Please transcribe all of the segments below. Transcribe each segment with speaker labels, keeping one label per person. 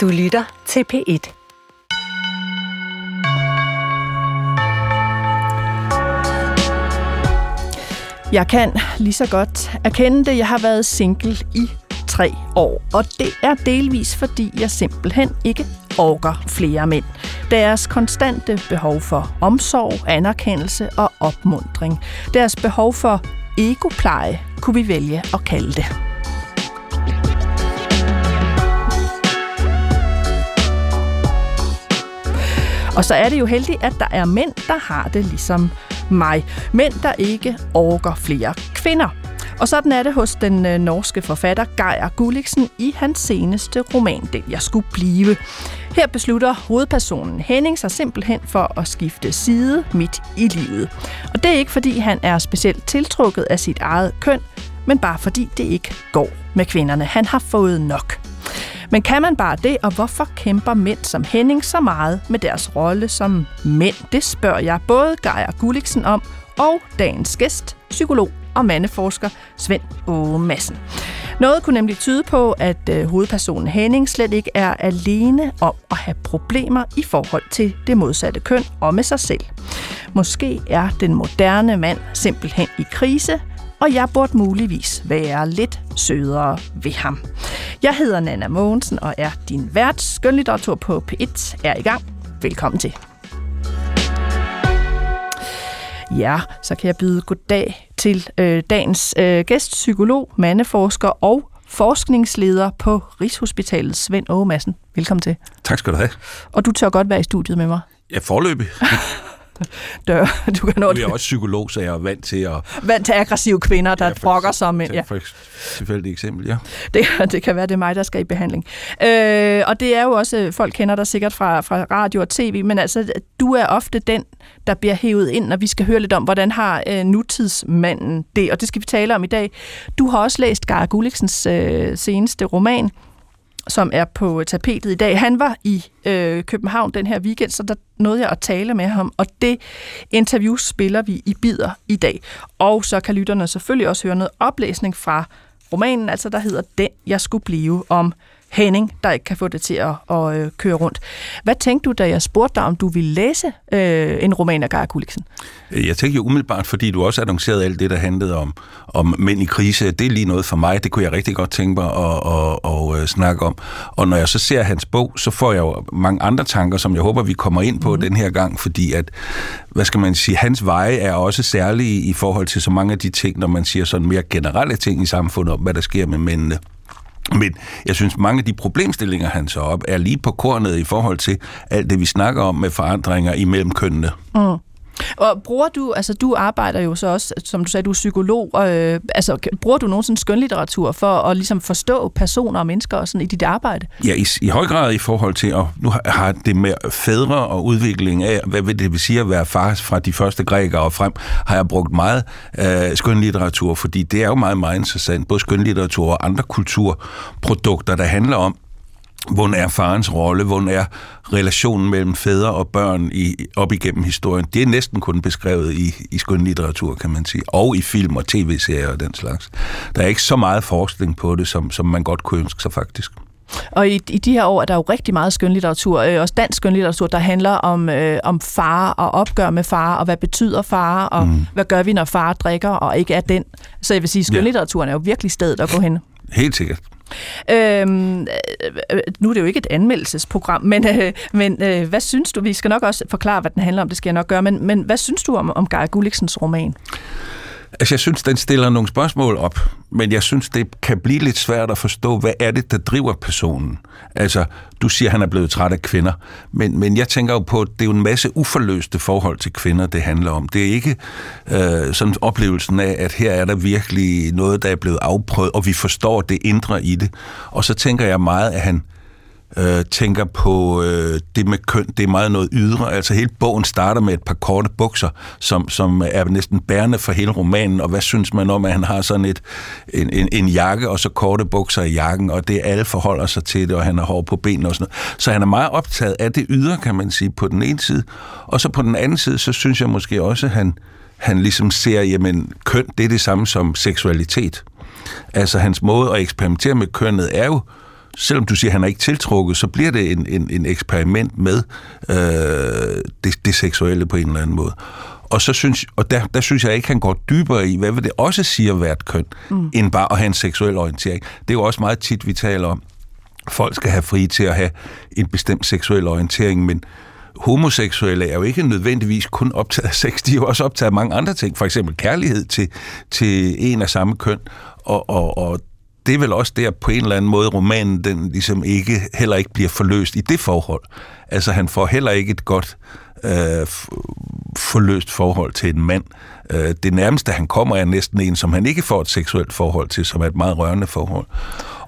Speaker 1: Du lytter til P1.
Speaker 2: Jeg kan lige så godt erkende det. Jeg har været single i tre år, og det er delvis fordi jeg simpelthen ikke orker flere mænd. Deres konstante behov for omsorg, anerkendelse og opmundring. Deres behov for egopleje, kunne vi vælge at kalde det. Og så er det jo heldigt, at der er mænd, der har det ligesom mig. Mænd, der ikke orker flere kvinder. Og sådan er det hos den øh, norske forfatter Geir Gulliksen i hans seneste roman, Den jeg skulle blive. Her beslutter hovedpersonen Henning sig simpelthen for at skifte side midt i livet. Og det er ikke fordi han er specielt tiltrukket af sit eget køn, men bare fordi det ikke går med kvinderne. Han har fået nok. Men kan man bare det, og hvorfor kæmper mænd som Henning så meget med deres rolle som mænd? Det spørger jeg både Geir Gulliksen om, og dagens gæst, psykolog og mandeforsker Svend Åge Madsen. Noget kunne nemlig tyde på, at øh, hovedpersonen Henning slet ikke er alene om at have problemer i forhold til det modsatte køn og med sig selv. Måske er den moderne mand simpelthen i krise, og jeg burde muligvis være lidt sødere ved ham. Jeg hedder Nana Mogensen og er din vært. Skønlitteratur på P1 er i gang. Velkommen til. Ja, så kan jeg byde goddag til øh, dagens øh, gæst, psykolog, mandeforsker og forskningsleder på Rigshospitalet, Svend Åge Madsen. Velkommen til.
Speaker 3: Tak skal du have.
Speaker 2: Og du tør godt være i studiet med mig.
Speaker 3: Ja, forløbig.
Speaker 2: Dør. Du kan nå
Speaker 3: Jeg er også psykolog, så jeg er vant til at...
Speaker 2: Vant til aggressive kvinder, der ja, brokker sig om...
Speaker 3: Ja. For tilfældigt eksempel, ja.
Speaker 2: Det, det kan være, det er mig, der skal i behandling. Øh, og det er jo også, folk kender dig sikkert fra, fra radio og tv, men altså, du er ofte den, der bliver hævet ind, når vi skal høre lidt om, hvordan har øh, nutidsmanden det, og det skal vi tale om i dag. Du har også læst Gar Gulliksens øh, seneste roman, som er på tapetet i dag. Han var i øh, København den her weekend, så der nåede jeg at tale med ham, og det interview spiller vi i bider i dag. Og så kan lytterne selvfølgelig også høre noget oplæsning fra romanen, altså der hedder Den, jeg skulle blive, om Henning, der ikke kan få det til at, at øh, køre rundt. Hvad tænkte du, da jeg spurgte dig, om du ville læse øh, en roman af Geir Gulliksen?
Speaker 3: Jeg tænkte jo umiddelbart, fordi du også annoncerede alt det, der handlede om, om mænd i krise. Det er lige noget for mig. Det kunne jeg rigtig godt tænke mig at, at, at, at snakke om. Og når jeg så ser hans bog, så får jeg jo mange andre tanker, som jeg håber, vi kommer ind på mm. den her gang, fordi at, hvad skal man sige, hans veje er også særlige i forhold til så mange af de ting, når man siger sådan mere generelle ting i samfundet om, hvad der sker med mændene. Men jeg synes, mange af de problemstillinger, han så op, er lige på kornet i forhold til alt det, vi snakker om med forandringer imellem kønnene. Mm.
Speaker 2: Og bruger du, altså du arbejder jo så også, som du sagde, du er psykolog, og, øh, altså bruger du nogen skønlitteratur for at ligesom forstå personer og mennesker og sådan i dit arbejde?
Speaker 3: Ja, i, i høj grad i forhold til, og nu har det med fædre og udvikling af, hvad vil det vil sige at være far fra de første grækere og frem, har jeg brugt meget øh, skønlitteratur, fordi det er jo meget, meget interessant, både skønlitteratur og andre kulturprodukter, der handler om, hvordan er farens rolle, hvordan er relationen mellem fædre og børn i, op igennem historien. Det er næsten kun beskrevet i, i skønlitteratur, kan man sige, og i film og tv-serier og den slags. Der er ikke så meget forskning på det, som, som man godt kunne ønske sig faktisk.
Speaker 2: Og i, i de her år er der jo rigtig meget skønlitteratur, øh, også dansk skønlitteratur, der handler om, øh, om far og opgør med far, og hvad betyder far, og mm. hvad gør vi, når far drikker og ikke er den. Så jeg vil sige, skønlitteraturen ja. er jo virkelig stedet at gå hen.
Speaker 3: Helt sikkert.
Speaker 2: Øhm, øh, øh, nu er det jo ikke et anmeldelsesprogram, men, øh, men øh, hvad synes du? Vi skal nok også forklare, hvad den handler om, det skal jeg nok gøre, men, men hvad synes du om, om Guy Gulliksens roman?
Speaker 3: Altså, jeg synes, den stiller nogle spørgsmål op, men jeg synes, det kan blive lidt svært at forstå, hvad er det, der driver personen? Altså, du siger, han er blevet træt af kvinder, men, men jeg tænker jo på, at det er jo en masse uforløste forhold til kvinder, det handler om. Det er ikke øh, sådan oplevelsen af, at her er der virkelig noget, der er blevet afprøvet, og vi forstår det indre i det. Og så tænker jeg meget, at han øh, tænker på øh, det med køn, det er meget noget ydre. Altså hele bogen starter med et par korte bukser, som, som er næsten bærende for hele romanen, og hvad synes man om, at han har sådan et, en, en, en jakke, og så korte bukser i jakken, og det alle forholder sig til det, og han har hår på benene og sådan noget. Så han er meget optaget af det ydre, kan man sige, på den ene side. Og så på den anden side, så synes jeg måske også, at han, han ligesom ser, jamen køn, det er det samme som seksualitet. Altså hans måde at eksperimentere med kønnet er jo selvom du siger, at han er ikke tiltrukket, så bliver det en, en, en eksperiment med øh, det, det seksuelle på en eller anden måde. Og, så synes, og der, der synes jeg ikke, han går dybere i, hvad vil det også sige at være et køn, mm. end bare at have en seksuel orientering. Det er jo også meget tit, vi taler om, folk skal have fri til at have en bestemt seksuel orientering, men homoseksuelle er jo ikke nødvendigvis kun optaget af sex, de er jo også optaget af mange andre ting, for eksempel kærlighed til, til en af samme køn, og, og, og det er vel også der på en eller anden måde, romanen den ligesom ikke, heller ikke bliver forløst i det forhold. Altså han får heller ikke et godt øh, forløst forhold til en mand. Øh, det nærmeste han kommer er næsten en, som han ikke får et seksuelt forhold til, som er et meget rørende forhold.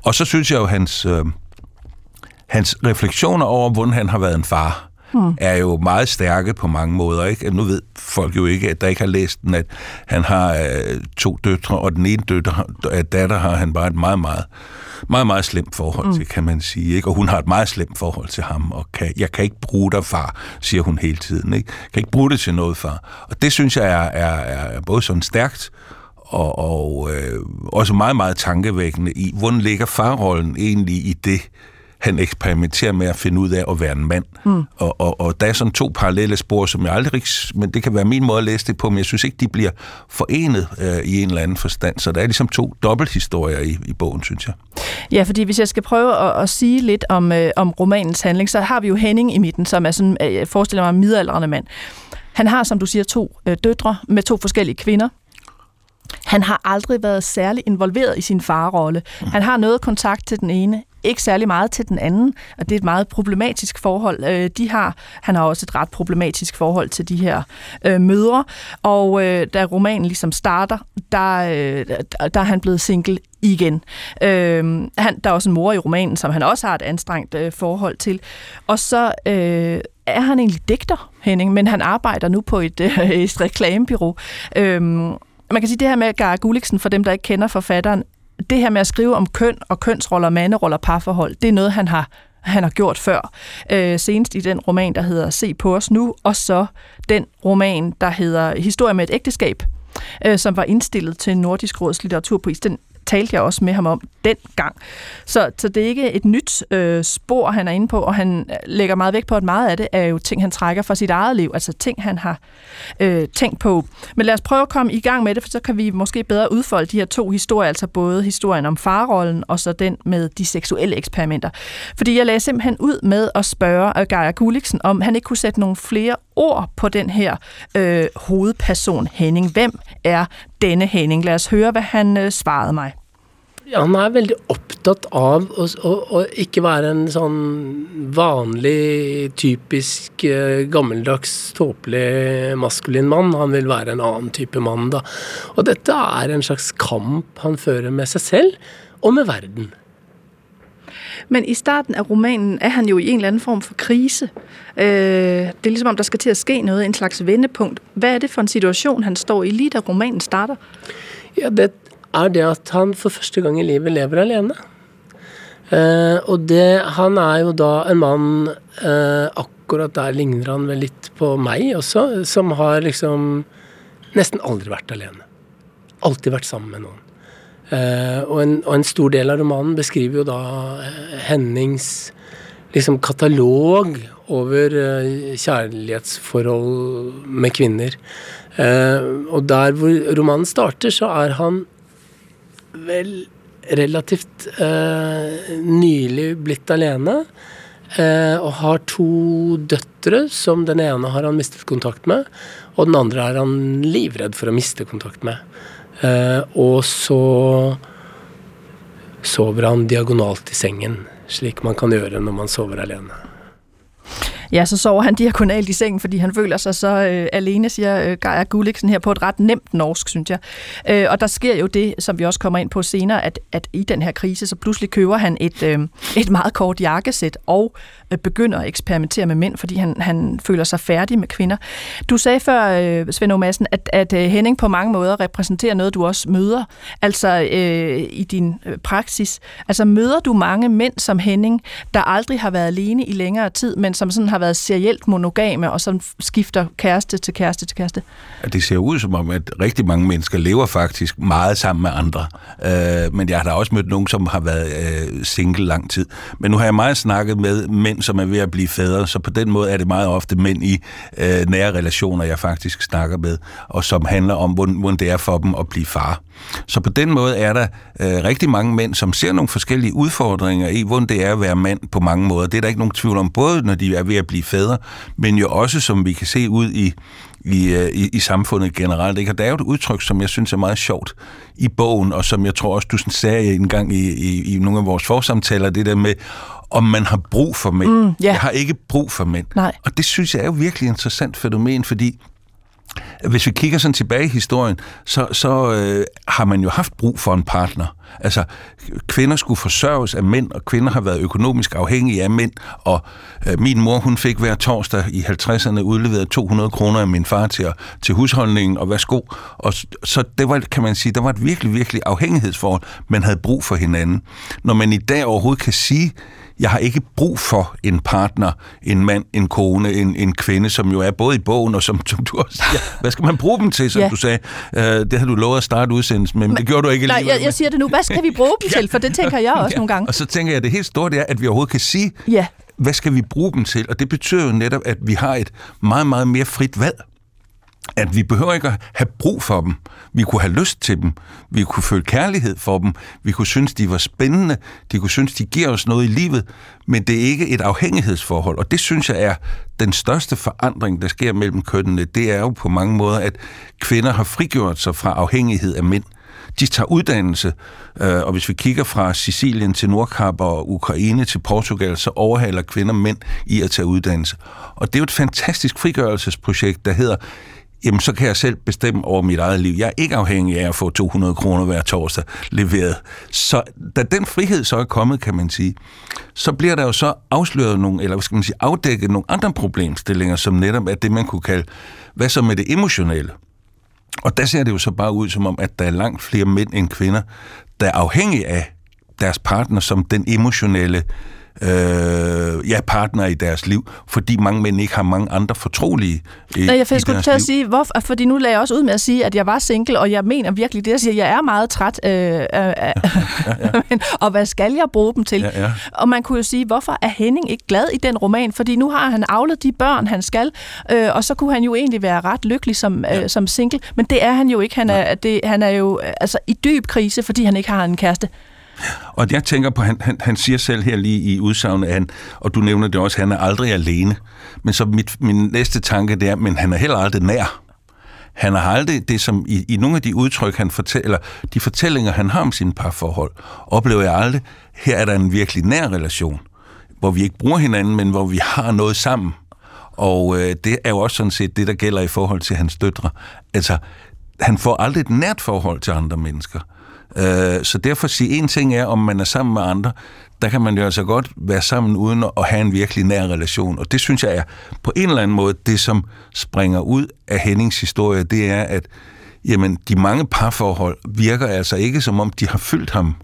Speaker 3: Og så synes jeg jo, hans, øh, hans refleksioner over, hvordan han har været en far, hmm. er jo meget stærke på mange måder. Ikke? Nu ved folk jo ikke, at der ikke har læst den, at han har øh, to døtre, og den ene døtre, datter har han bare et meget, meget, meget, meget slemt forhold mm. til, kan man sige. Ikke? Og hun har et meget slemt forhold til ham, og kan, jeg kan ikke bruge dig, far, siger hun hele tiden. Ikke? Jeg kan ikke bruge det til noget, far. Og det synes jeg er, er, er både sådan stærkt, og, og øh, også meget, meget tankevækkende i, hvordan ligger farrollen egentlig i det, han eksperimenterer med at finde ud af at være en mand. Mm. Og, og, og der er sådan to parallelle spor, som jeg aldrig... Men det kan være min måde at læse det på, men jeg synes ikke, de bliver forenet øh, i en eller anden forstand. Så der er ligesom to dobbelthistorier i, i bogen, synes jeg.
Speaker 2: Ja, fordi hvis jeg skal prøve at, at sige lidt om, øh, om romanens handling, så har vi jo Henning i midten, som er sådan, øh, jeg forestiller mig, en midaldrende mand. Han har, som du siger, to øh, døtre med to forskellige kvinder. Han har aldrig været særlig involveret i sin farrolle. Mm. Han har noget kontakt til den ene, ikke særlig meget til den anden, og det er et meget problematisk forhold. Øh, de har, han har også et ret problematisk forhold til de her øh, mødre, og øh, da romanen ligesom starter, der, øh, der er han blevet single igen. Øh, han, der er også en mor i romanen, som han også har et anstrengt øh, forhold til. Og så øh, er han egentlig digter, Henning, men han arbejder nu på et, øh, et reklamebyrå. Øh, man kan sige, det her med Gar Gulliksen, for dem, der ikke kender forfatteren, det her med at skrive om køn og kønsroller, manderoller, parforhold, det er noget, han har han har gjort før. Øh, senest i den roman, der hedder Se på os nu, og så den roman, der hedder Historie med et ægteskab, øh, som var indstillet til Nordisk Råds litteraturpris. Den talte jeg også med ham om dengang. Så, så det er ikke et nyt øh, spor, han er inde på, og han øh, lægger meget vægt på, at meget af det er jo ting, han trækker fra sit eget liv, altså ting, han har øh, tænkt på. Men lad os prøve at komme i gang med det, for så kan vi måske bedre udfolde de her to historier, altså både historien om farrollen og så den med de seksuelle eksperimenter. Fordi jeg lagde simpelthen ud med at spørge Geir Gulliksen, om han ikke kunne sætte nogle flere ord på den her øh, hovedperson Henning. Hvem er denne Henning? Lad os høre, hvad han øh, svarede mig.
Speaker 1: Ja, han er veldig opptatt av å, å, å, ikke være en sånn vanlig, typisk eh, gammeldags, tåpelig maskulin mann. Han vil være en annen type mann, da. Og dette er en slags kamp han fører med seg selv og med verden.
Speaker 2: Men i starten af romanen er han jo i en eller anden form for krise. Øh, det er ligesom om, der skal til at ske noget, en slags vendepunkt. Hvad er det for en situation, han står i lige da romanen starter?
Speaker 1: Ja, det er det at han for første gang i livet lever alene. Uh, og det, han er jo da en mand, uh, øh, Akkurat der ligner han vel litt på meg også, som har liksom nesten aldri vært alene. Alltid vært sammen med noen. Uh, og, en, og, en, stor del av romanen beskriver jo da eh, Hennings liksom katalog over eh, kjærlighetsforhold med kvinner. og der hvor romanen starter, så er han vel relativt eh, nylig blitt alene. Eh, og har to døtre, som den ene har han mistet kontakt med. Og den andre er han livredd for å miste kontakt med. Eh, og så sover han diagonalt i sengen, slik man kan gjøre når man sover alene.
Speaker 2: Ja, så sover han diagonalt i sengen, fordi han føler sig så øh, alene, siger øh, Geir Gulliksen her på et ret nemt norsk, synes jeg. Øh, og der sker jo det, som vi også kommer ind på senere, at, at i den her krise, så pludselig køber han et, øh, et meget kort jakkesæt og øh, begynder at eksperimentere med mænd, fordi han, han føler sig færdig med kvinder. Du sagde før, øh, Svend Madsen, at, at øh, Henning på mange måder repræsenterer noget, du også møder, altså øh, i din øh, praksis. Altså møder du mange mænd som Henning, der aldrig har været alene i længere tid, men som sådan har været serielt monogame, og så skifter kæreste til kæreste til kæreste?
Speaker 3: Det ser ud som om, at rigtig mange mennesker lever faktisk meget sammen med andre. Øh, men jeg har da også mødt nogen, som har været øh, single lang tid. Men nu har jeg meget snakket med mænd, som er ved at blive fædre, så på den måde er det meget ofte mænd i øh, nære relationer, jeg faktisk snakker med, og som handler om, hvordan, hvordan det er for dem at blive far. Så på den måde er der øh, rigtig mange mænd, som ser nogle forskellige udfordringer i, hvordan det er at være mand på mange måder. Det er der ikke nogen tvivl om, både når de er ved at blive fædre, men jo også, som vi kan se ud i i, øh, i, i samfundet generelt. Ikke? Og der er jo et udtryk, som jeg synes er meget sjovt i bogen, og som jeg tror også, du sådan sagde en gang i, i, i nogle af vores forsamtaler, det der med, om man har brug for mænd. Mm, yeah. Jeg har ikke brug for mænd.
Speaker 2: Nej.
Speaker 3: Og det synes jeg er jo virkelig interessant fænomen, fordi hvis vi kigger sådan tilbage i historien, så, så øh, har man jo haft brug for en partner. Altså, kvinder skulle forsørges af mænd, og kvinder har været økonomisk afhængige af mænd, og øh, min mor, hun fik hver torsdag i 50'erne udleveret 200 kroner af min far til, til husholdningen, og værsgo. Og så det var, kan man sige, der var et virkelig, virkelig afhængighedsforhold. Man havde brug for hinanden. Når man i dag overhovedet kan sige, jeg har ikke brug for en partner, en mand, en kone, en, en kvinde, som jo er både i bogen og som, som du også siger. Hvad skal man bruge dem til, som ja. du sagde? Uh, det har du lovet at starte udsendelsen men, men det gjorde du ikke
Speaker 2: Nej, jeg, jeg siger det nu. Hvad skal vi bruge dem til? For det tænker jeg også ja. nogle gange.
Speaker 3: Og så tænker jeg, at det helt store det er, at vi overhovedet kan sige,
Speaker 2: ja.
Speaker 3: hvad skal vi bruge dem til? Og det betyder jo netop, at vi har et meget, meget mere frit valg at vi behøver ikke at have brug for dem. Vi kunne have lyst til dem. Vi kunne føle kærlighed for dem. Vi kunne synes, de var spændende. De kunne synes, de giver os noget i livet. Men det er ikke et afhængighedsforhold. Og det synes jeg er den største forandring, der sker mellem kønnene. Det er jo på mange måder, at kvinder har frigjort sig fra afhængighed af mænd. De tager uddannelse, øh, og hvis vi kigger fra Sicilien til Nordkap og Ukraine til Portugal, så overhaler kvinder mænd i at tage uddannelse. Og det er jo et fantastisk frigørelsesprojekt, der hedder jamen så kan jeg selv bestemme over mit eget liv. Jeg er ikke afhængig af at få 200 kroner hver torsdag leveret. Så da den frihed så er kommet, kan man sige, så bliver der jo så afsløret nogle, eller hvad skal man sige, afdækket nogle andre problemstillinger, som netop er det, man kunne kalde, hvad så med det emotionelle? Og der ser det jo så bare ud som om, at der er langt flere mænd end kvinder, der er afhængige af deres partner som den emotionelle øh, ja, partner i deres liv, fordi mange mænd ikke har mange andre fortrolige i,
Speaker 2: Nej, jeg
Speaker 3: i
Speaker 2: skulle til at sige, hvorfor, fordi nu lagde jeg også ud med at sige, at jeg var single, og jeg mener virkelig det, jeg siger, jeg er meget træt, øh, øh, ja, ja, ja. og hvad skal jeg bruge dem til?
Speaker 3: Ja, ja.
Speaker 2: Og man kunne jo sige, hvorfor er Henning ikke glad i den roman? Fordi nu har han aflet de børn, han skal, øh, og så kunne han jo egentlig være ret lykkelig som, ja. øh, som single, men det er han jo ikke. Han er, det, han er jo altså, i dyb krise, fordi han ikke har en kæreste.
Speaker 3: Og jeg tænker på, han, han, han siger selv her lige i udsagnet, han, og du nævner det også, han er aldrig alene. Men så mit, min næste tanke det er, men han er heller aldrig nær. Han har aldrig det, som i, i nogle af de udtryk, han fortæller, de fortællinger, han har om sine parforhold, oplever jeg aldrig, her er der en virkelig nær relation, hvor vi ikke bruger hinanden, men hvor vi har noget sammen. Og øh, det er jo også sådan set det, der gælder i forhold til hans døtre. Altså, han får aldrig et nært forhold til andre mennesker. Øh, så derfor sige, en ting er, om man er sammen med andre, der kan man jo altså godt være sammen uden at have en virkelig nær relation. Og det synes jeg er på en eller anden måde, det som springer ud af Hennings historie, det er, at jamen, de mange parforhold virker altså ikke som om, de har fyldt ham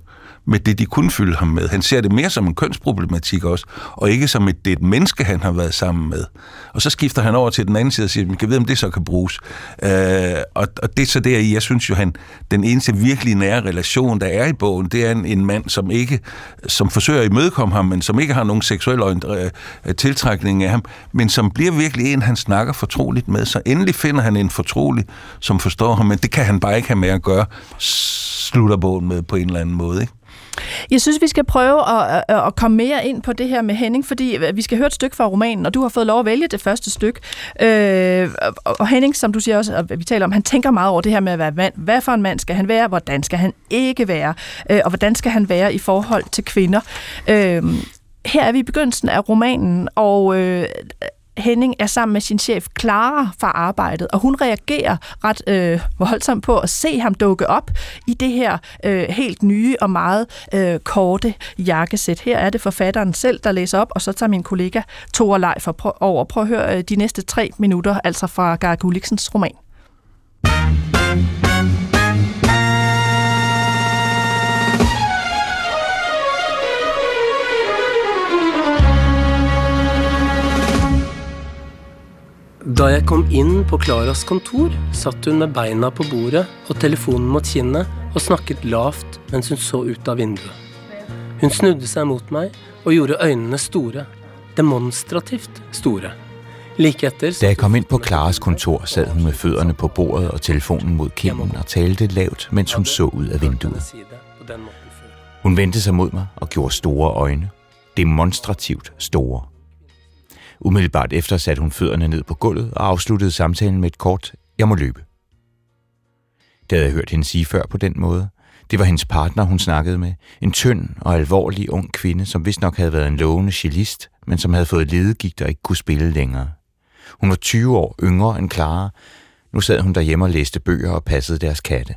Speaker 3: med det, de kunne fylde ham med. Han ser det mere som en kønsproblematik også, og ikke som et, det et menneske, han har været sammen med. Og så skifter han over til den anden side og siger, man kan vide, om det så kan bruges. Øh, og, og det er så der, jeg synes jo, han, den eneste virkelig nære relation, der er i bogen, det er en, en mand, som ikke, som forsøger at imødekomme ham, men som ikke har nogen seksuel øh, tiltrækning af ham, men som bliver virkelig en, han snakker fortroligt med. Så endelig finder han en fortrolig, som forstår ham, men det kan han bare ikke have med at gøre, slutter bogen med på en eller anden måde. Ikke?
Speaker 2: Jeg synes, vi skal prøve at, at, at komme mere ind på det her med Henning, fordi øh, vi skal høre et stykke fra romanen, og du har fået lov at vælge det første stykke. Øh, og Henning, som du siger også, og vi taler om, han tænker meget over det her med at være mand. Hvad for en mand skal han være? Hvordan skal han ikke være? Øh, og hvordan skal han være i forhold til kvinder? Øh, her er vi i begyndelsen af romanen, og øh, Henning er sammen med sin chef Clara fra arbejdet, og hun reagerer ret øh, voldsomt på at se ham dukke op i det her øh, helt nye og meget øh, korte jakkesæt. Her er det forfatteren selv, der læser op, og så tager min kollega Thor Leif over. Prøv at høre øh, de næste tre minutter, altså fra Gar Gulliksens roman.
Speaker 1: Da jeg kom inn på Klaras kontor, satt hun med beina på bordet og telefonen mot kinnet og snakket lavt mens hun så ut av vinduet. Hun snudde seg mot meg og gjorde øynene store. Demonstrativt store. Like etter
Speaker 4: Da jeg kom inn på Klaras kontor, sad hun med føttene på bordet og telefonen mot kinden og talte lavt, mens hun så ut av vinduet. Hun vendte sig mot mig og gjorde store øyne. Demonstrativt store. Umiddelbart efter satte hun fødderne ned på gulvet og afsluttede samtalen med et kort, jeg må løbe. Det havde jeg hørt hende sige før på den måde. Det var hendes partner, hun snakkede med. En tynd og alvorlig ung kvinde, som vist nok havde været en lovende cellist, men som havde fået ledegigt og ikke kunne spille længere. Hun var 20 år yngre end Clara. Nu sad hun derhjemme og læste bøger og passede deres katte.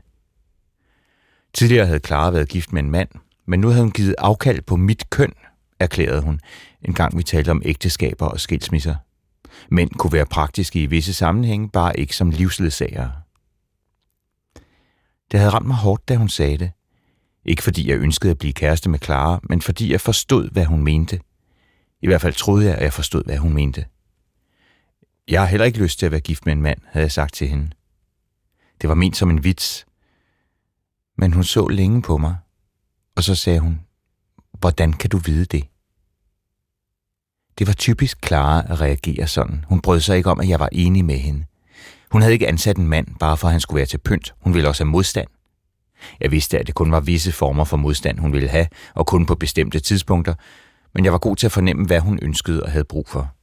Speaker 4: Tidligere havde Clara været gift med en mand, men nu havde hun givet afkald på mit køn, erklærede hun, en gang vi talte om ægteskaber og skilsmisser. Mænd kunne være praktiske i visse sammenhænge, bare ikke som livsledsagere. Det havde ramt mig hårdt, da hun sagde det. Ikke fordi jeg ønskede at blive kæreste med Clara, men fordi jeg forstod, hvad hun mente. I hvert fald troede jeg, at jeg forstod, hvad hun mente. Jeg har heller ikke lyst til at være gift med en mand, havde jeg sagt til hende. Det var ment som en vits. Men hun så længe på mig, og så sagde hun, hvordan kan du vide det? Det var typisk Clara at reagere sådan. Hun brød sig ikke om, at jeg var enig med hende. Hun havde ikke ansat en mand, bare for at han skulle være til pynt. Hun ville også have modstand. Jeg vidste, at det kun var visse former for modstand, hun ville have, og kun på bestemte tidspunkter, men jeg var god til at fornemme, hvad hun ønskede og havde brug for.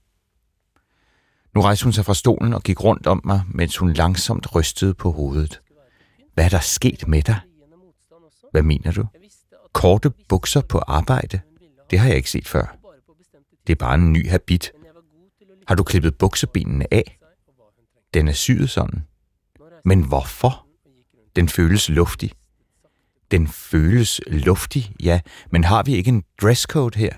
Speaker 4: Nu rejste hun sig fra stolen og gik rundt om mig, mens hun langsomt rystede på hovedet. Hvad er der sket med dig? Hvad mener du? Korte bukser på arbejde? Det har jeg ikke set før. Det er bare en ny habit. Har du klippet buksebenene af? Den er syet sådan. Men hvorfor? Den føles luftig. Den føles luftig, ja, men har vi ikke en dresscode her?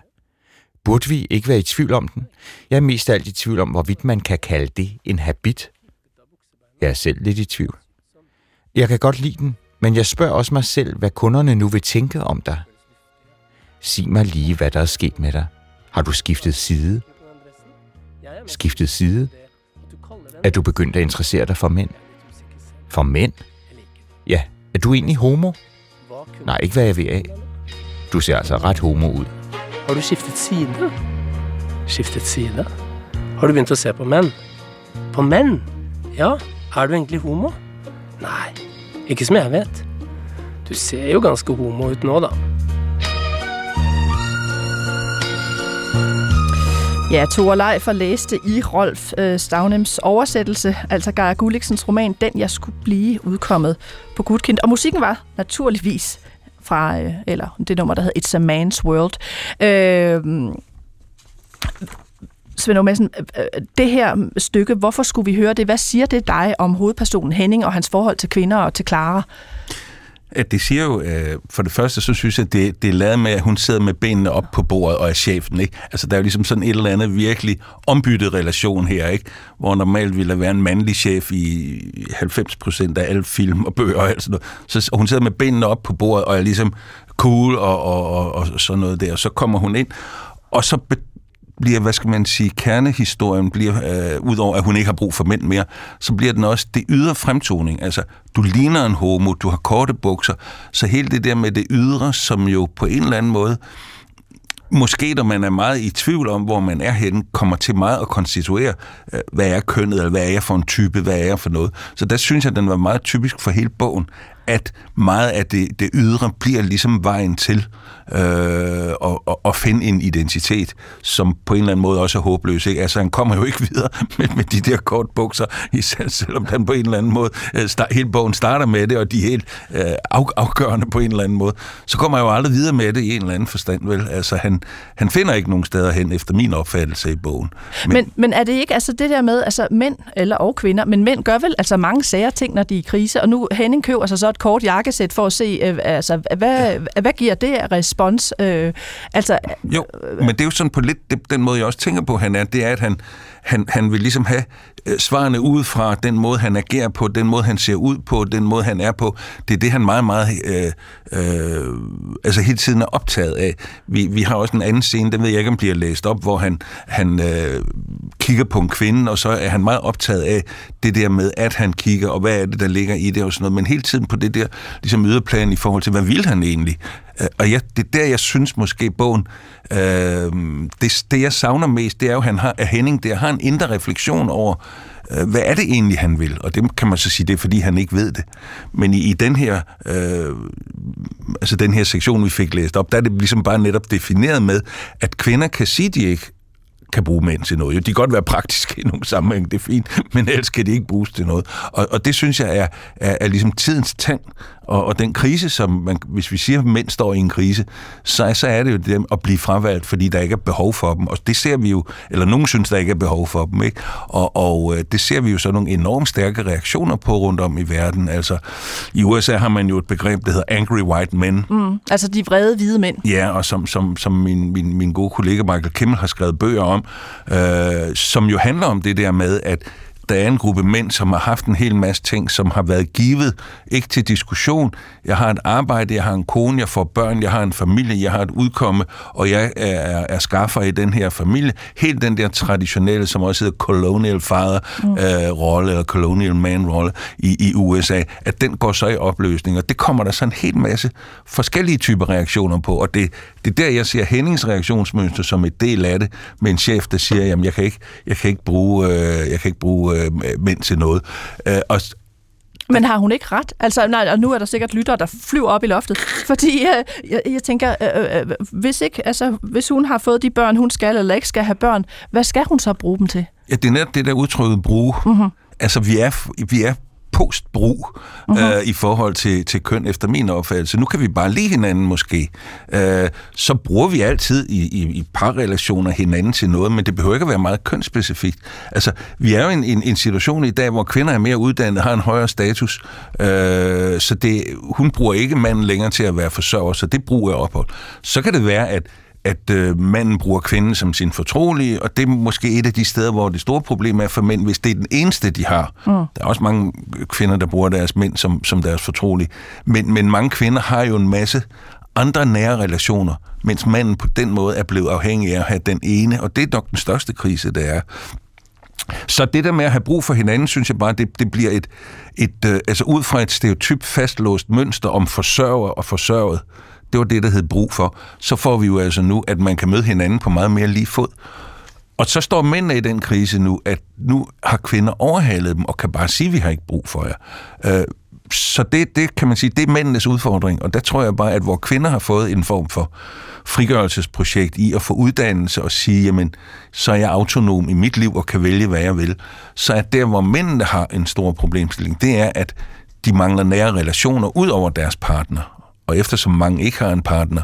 Speaker 4: Burde vi ikke være i tvivl om den? Jeg er mest af alt i tvivl om, hvorvidt man kan kalde det en habit. Jeg er selv lidt i tvivl. Jeg kan godt lide den, men jeg spørger også mig selv, hvad kunderne nu vil tænke om dig. Sig mig lige, hvad der er sket med dig. Har du skiftet side? Skiftet side? Er du begyndt at interessere dig for mænd? For mænd? Ja, er du egentlig homo? Nej, ikke hvad jeg ved af. Du ser altså ret homo ud.
Speaker 1: Har du skiftet side? Skiftet side? Har du begyndt at se på mænd? På mænd? Ja, er du egentlig homo? Nej, ikke som jeg vet. Du ser jo ganske homo ud nå, da.
Speaker 2: Ja, Tore Leifer læste i Rolf øh, Stavnems oversættelse, altså Geir Gulliksens roman, Den jeg skulle blive udkommet på Gudkind. Og musikken var naturligvis fra, øh, eller det nummer, der hedder It's a Man's World. Øh, Svend Madsen, øh, øh, det her stykke, hvorfor skulle vi høre det? Hvad siger det dig om hovedpersonen Henning og hans forhold til kvinder og til Clara?
Speaker 3: At det siger jo, øh, for det første, så synes jeg, at det, det er lavet med, at hun sidder med benene op på bordet og er chefen. Ikke? Altså, der er jo ligesom sådan et eller andet virkelig ombyttet relation her, ikke? hvor normalt ville være en mandlig chef i 90 procent af alle film og bøger og alt sådan noget. Så hun sidder med benene op på bordet og er ligesom cool og, og, og, og sådan noget der. Og så kommer hun ind, og så bliver, hvad skal man sige, kernehistorien bliver, øh, udover at hun ikke har brug for mænd mere, så bliver den også det ydre fremtoning. Altså, du ligner en homo, du har korte bukser, så hele det der med det ydre, som jo på en eller anden måde, måske når man er meget i tvivl om, hvor man er henne, kommer til meget at konstituere, øh, hvad er kønnet, eller hvad er jeg for en type, hvad er jeg for noget. Så der synes jeg, at den var meget typisk for hele bogen, at meget af det, det ydre bliver ligesom vejen til øh, og, og, finde en identitet, som på en eller anden måde også er håbløs. Ikke? Altså, han kommer jo ikke videre med, med de der kort bukser, især selvom han på en eller anden måde, øh, start, hele bogen starter med det, og de er helt øh, af, afgørende på en eller anden måde. Så kommer han jo aldrig videre med det i en eller anden forstand, vel? Altså, han, han finder ikke nogen steder hen, efter min opfattelse i bogen.
Speaker 2: Men, men, men er det ikke altså det der med, altså mænd, eller og kvinder, men mænd gør vel altså mange sager ting, når de er i krise, og nu Henning køber sig så et kort jakkesæt for at se, øh, altså, hvad, ja. hvad giver det af respons? Øh,
Speaker 3: altså, jo, men det er jo sådan på lidt det, den måde, jeg også tænker på, han er, det er, at han, han, han vil ligesom have øh, svarene ud fra den måde, han agerer på, den måde, han ser ud på, den måde, han er på. Det er det, han meget, meget øh, øh, altså hele tiden er optaget af. Vi, vi har også en anden scene, den ved jeg ikke, om bliver læst op, hvor han, han øh, kigger på en kvinde, og så er han meget optaget af det der med, at han kigger, og hvad er det, der ligger i det og sådan noget, men hele tiden på det der ligesom yderplan i forhold til, hvad vil han egentlig? Øh, og jeg, det er der, jeg synes måske, bogen, øh, det, det jeg savner mest, det er jo, at, han har, at Henning der har en indre refleksion over, øh, hvad er det egentlig, han vil? Og det kan man så sige, det er, fordi han ikke ved det. Men i, i den her øh, altså den her sektion, vi fik læst op, der er det ligesom bare netop defineret med, at kvinder kan sige, de ikke kan bruge mænd til noget. Jo, de kan godt være praktiske i nogle sammenhæng, det er fint, men ellers kan de ikke bruges til noget. Og, og det synes jeg er, er, er ligesom tidens tand, og, og den krise, som man, hvis vi siger, at mænd står i en krise, så, så er det jo dem at blive fravalgt, fordi der ikke er behov for dem. Og det ser vi jo, eller nogen synes, der ikke er behov for dem. Ikke? Og, og øh, det ser vi jo så nogle enormt stærke reaktioner på rundt om i verden. Altså, i USA har man jo et begreb, der hedder angry white men.
Speaker 2: Mm, altså de vrede hvide mænd.
Speaker 3: Ja, og som, som, som min, min, min gode kollega Michael Kimmel har skrevet bøger om, øh, som jo handler om det der med, at der er en gruppe mænd, som har haft en hel masse ting, som har været givet, ikke til diskussion. Jeg har et arbejde, jeg har en kone, jeg får børn, jeg har en familie, jeg har et udkomme, og jeg er, er, er skaffer i den her familie. Helt den der traditionelle, som også hedder colonial father-rolle, mm. øh, eller colonial man-rolle i, i USA, at den går så i opløsning, og det kommer der så en hel masse forskellige typer reaktioner på, og det, det er der, jeg ser Hennings reaktionsmønster som et del af det, med en chef, der siger, jamen, jeg kan ikke, jeg kan ikke bruge, øh, jeg kan ikke bruge øh, mænd til noget. Øh, og,
Speaker 2: men har hun ikke ret? Altså, nej, og nu er der sikkert lyttere, der flyver op i loftet. Fordi øh, jeg, jeg tænker, øh, øh, hvis, ikke, altså, hvis hun har fået de børn, hun skal eller ikke skal have børn, hvad skal hun så bruge dem til?
Speaker 3: Ja, det er netop det der udtrykket bruge. Uh-huh. Altså, vi er, vi er postbrug uh-huh. øh, i forhold til, til køn, efter min opfattelse. Nu kan vi bare lide hinanden måske. Øh, så bruger vi altid i, i, i parrelationer hinanden til noget, men det behøver ikke at være meget kønsspecifikt. Altså, vi er jo i en, en, en situation i dag, hvor kvinder er mere uddannede, har en højere status, øh, så det, hun bruger ikke manden længere til at være forsørger, så det bruger jeg ophold. Så kan det være, at at øh, manden bruger kvinden som sin fortrolige, og det er måske et af de steder, hvor det store problem er for mænd, hvis det er den eneste, de har. Mm. Der er også mange kvinder, der bruger deres mænd som, som deres fortrolige. Men, men mange kvinder har jo en masse andre nære relationer, mens manden på den måde er blevet afhængig af at have den ene, og det er nok den største krise, der er. Så det der med at have brug for hinanden, synes jeg bare, det, det bliver et, et øh, altså ud fra et stereotyp fastlåst mønster om forsørger og forsørget, det var det, der hed brug for. Så får vi jo altså nu, at man kan møde hinanden på meget mere lige fod. Og så står mændene i den krise nu, at nu har kvinder overhalet dem og kan bare sige, at vi har ikke brug for jer. Øh, så det, det kan man sige, det er mændenes udfordring, og der tror jeg bare, at hvor kvinder har fået en form for frigørelsesprojekt i at få uddannelse og sige, jamen, så er jeg autonom i mit liv og kan vælge, hvad jeg vil, så er der, hvor mændene har en stor problemstilling, det er, at de mangler nære relationer ud over deres partner. Og eftersom mange ikke har en partner,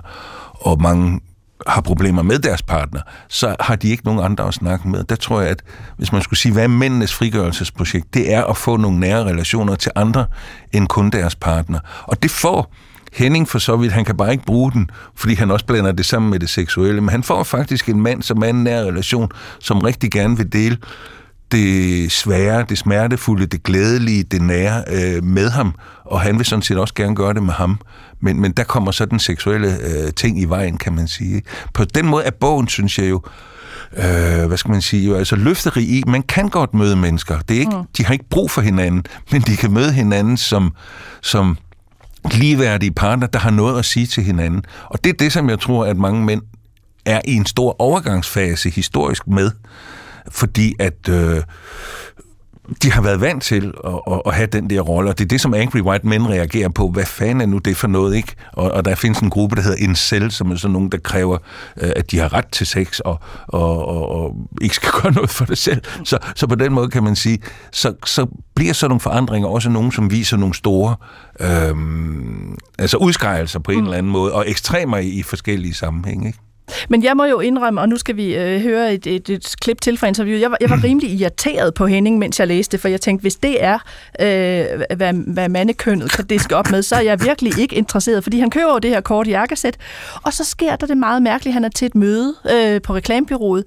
Speaker 3: og mange har problemer med deres partner, så har de ikke nogen andre at snakke med. Der tror jeg, at hvis man skulle sige, hvad er mændenes frigørelsesprojekt, det er at få nogle nære relationer til andre end kun deres partner. Og det får Henning for så vidt, han kan bare ikke bruge den, fordi han også blander det sammen med det seksuelle, men han får faktisk en mand, som er en nær relation, som rigtig gerne vil dele det svære, det smertefulde, det glædelige, det nære øh, med ham, og han vil sådan set også gerne gøre det med ham. Men, men der kommer så den seksuelle øh, ting i vejen, kan man sige. På den måde er bogen, synes jeg jo, øh, hvad skal man sige, jo, altså løfterig i, man kan godt møde mennesker. Det er ikke, mm. De har ikke brug for hinanden, men de kan møde hinanden som, som ligeværdige partner, der har noget at sige til hinanden. Og det er det, som jeg tror, at mange mænd er i en stor overgangsfase historisk med fordi at øh, de har været vant til at, at, at have den der rolle, og det er det, som Angry White Men reagerer på. Hvad fanden er nu det for noget, ikke? Og, og der findes en gruppe, der hedder Incel, som er sådan nogen, der kræver, øh, at de har ret til sex, og, og, og, og ikke skal gøre noget for det selv. Så, så på den måde kan man sige, så, så bliver sådan nogle forandringer også nogen, som viser nogle store øh, altså udskejelser på en mm. eller anden måde, og ekstremer i, i forskellige sammenhænge, ikke?
Speaker 2: Men jeg må jo indrømme, og nu skal vi øh, høre et, et, et klip til fra interviewet. Jeg var, jeg var rimelig irriteret på Henning, mens jeg læste, for jeg tænkte, hvis det er, øh, hvad, hvad mandekønnet kan diske op med, så er jeg virkelig ikke interesseret, fordi han køber jo det her kort jakkesæt, og så sker der det meget mærkeligt. Han er til et møde øh, på reklamebyrået,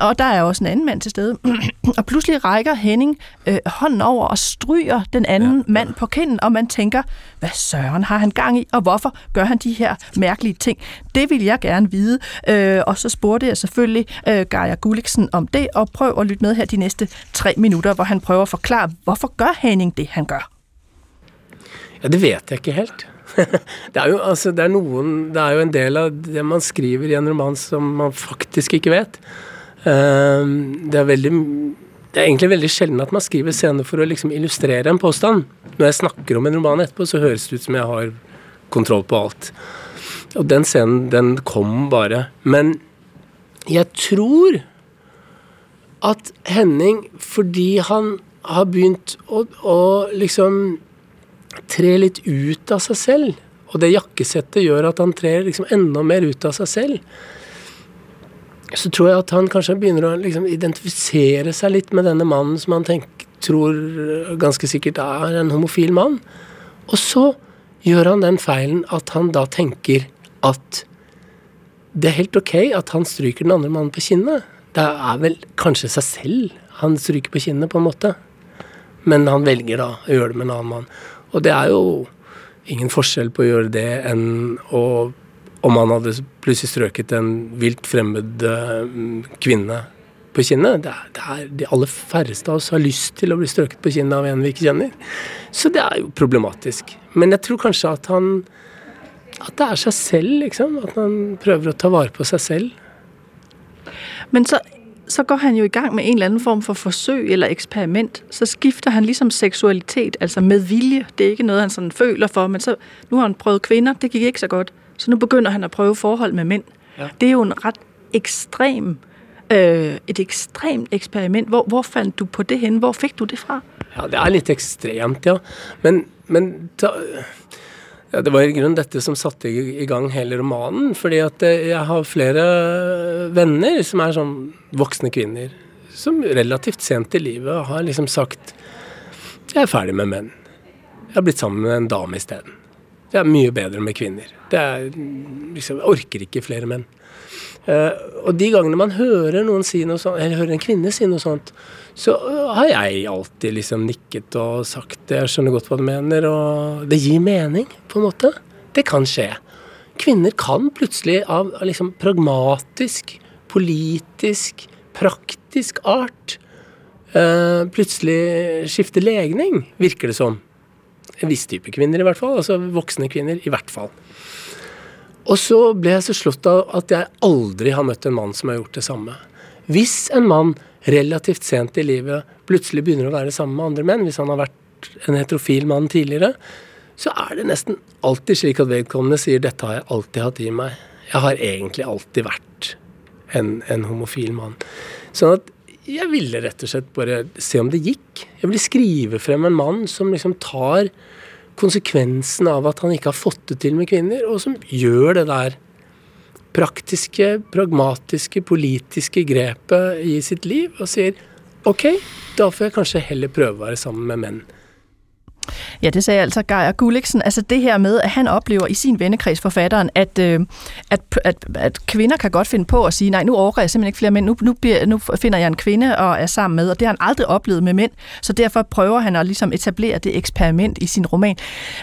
Speaker 2: og der er også en anden mand til stede. og pludselig rækker Henning øh, hånden over og stryger den anden ja, mand på kinden, og man tænker, hvad søren har han gang i, og hvorfor gør han de her mærkelige ting? Det vil jeg gerne vide. øh, og så spurgte jeg selvfølgelig øh, Geir Gulliksen om det, og prøv at lytte med her de næste tre minutter, hvor han prøver at forklare, hvorfor gør Henning det, han gør.
Speaker 1: Ja, det vet jeg ikke helt. det, er jo, altså, det, er noen, det er jo en del av det man skriver i en roman som man faktisk ikke vet. Ehm, det er veldig det er egentlig veldig sjelden at man skriver scener for å liksom illustrere en påstand. Når jeg snakker om en roman etterpå, så høres det ut som jeg har kontroll på alt. Og den scenen, den kom bare. Men jeg tror at Henning, fordi han har begynt å, å liksom tre litt ut av seg selv, og det jakkesettet gjør at han trer liksom enda mer ut av seg selv, så tror jeg at han kanskje begynner å liksom identifisere seg litt med denne mannen som han tenker, tror øh, ganske sikkert er en homofil mann. Og så gjør han den feilen at han da tenker at det er helt ok at han stryker den andre mannen på kinnet. Det er vel kanskje seg selv han stryker på kinnet, på en måte. Men han velger da å gjøre det med en annen mann. Og det er jo ingen forskjell på å gjøre det enn å om han hadde plutselig strøket en vilt fremmed eh, kvinne på kinnet. Det er, det er, De aller færreste av oss har lyst til å bli strøket på kinnet av en vi ikke kjenner. Så det er jo problematisk. Men jeg tror kanskje at han At det er seg selv, liksom. At han prøver å ta vare på seg selv.
Speaker 2: Men så så går han jo i gang med en eller anden form for forsøg eller eksperiment. Så skifter han ligesom seksualitet, altså med vilje. Det er ikke noget, han sådan føler for, men så, nu har han prøvet kvinder, det gik ikke så godt. Så nu begynder han at prøve forhold med mænd. Ja. Det er jo en ret ekstrem, øh, et ekstremt eksperiment. Hvor, hvor fandt du på det hen? Hvor fik du det fra?
Speaker 1: Ja, det er lidt ekstremt, ja. Men, men da, ja, det var i grunnen dette som satte i gang hele romanen. Fordi at eh, jeg har flere venner som er sånn voksne kvinner. Som relativt sent i livet har liksom sagt Jeg er ferdig med menn. Jeg har blitt sammen med en dame isteden. Det er mye bedre med kvinner. Det er, liksom, jeg orker ikke flere menn. Uh, og de gangene man hører noen si noe sånt, eller hører en kvinne si noe sånt, så øh, har jeg alltid liksom nikket og sagt det. Jeg skjønner godt hva du mener, og det gir mening, på en måte. Det kan skje. Kvinner kan plutselig av liksom pragmatisk, politisk, praktisk art uh, plutselig skifte legning, virker det som. En viss type kvinner, i hvert fall. Altså voksne kvinner, i hvert fall. Og så ble jeg så slått av at jeg aldri har møtt en mann som har gjort det samme. Hvis en mann relativt sent i livet plutselig begynner å være sammen med andre menn, hvis han har vært en heterofil mann tidligere, så er det nesten alltid slik at vedkommende sier 'dette har jeg alltid hatt i meg'. Jeg har egentlig alltid vært en, en homofil mann. Sånn at jeg ville rett og slett bare se om det gikk. Jeg ville skrive frem en mann som liksom tar konsekvensen av at han ikke har fått det til med kvinner, og som gjør det der praktiske, pragmatiske, politiske grepet i sitt liv og sier ok, da får jeg kanskje heller prøve å være sammen med menn.
Speaker 2: Ja, det sagde altså Geir Gulliksen. Altså det her med, at han oplever i sin vennekreds, forfatteren, at, øh, at, at, at kvinder kan godt finde på at sige, nej, nu overgår jeg simpelthen ikke flere mænd, nu, nu, bliver, nu finder jeg en kvinde og er sammen med, og det har han aldrig oplevet med mænd, så derfor prøver han at ligesom etablere det eksperiment i sin roman.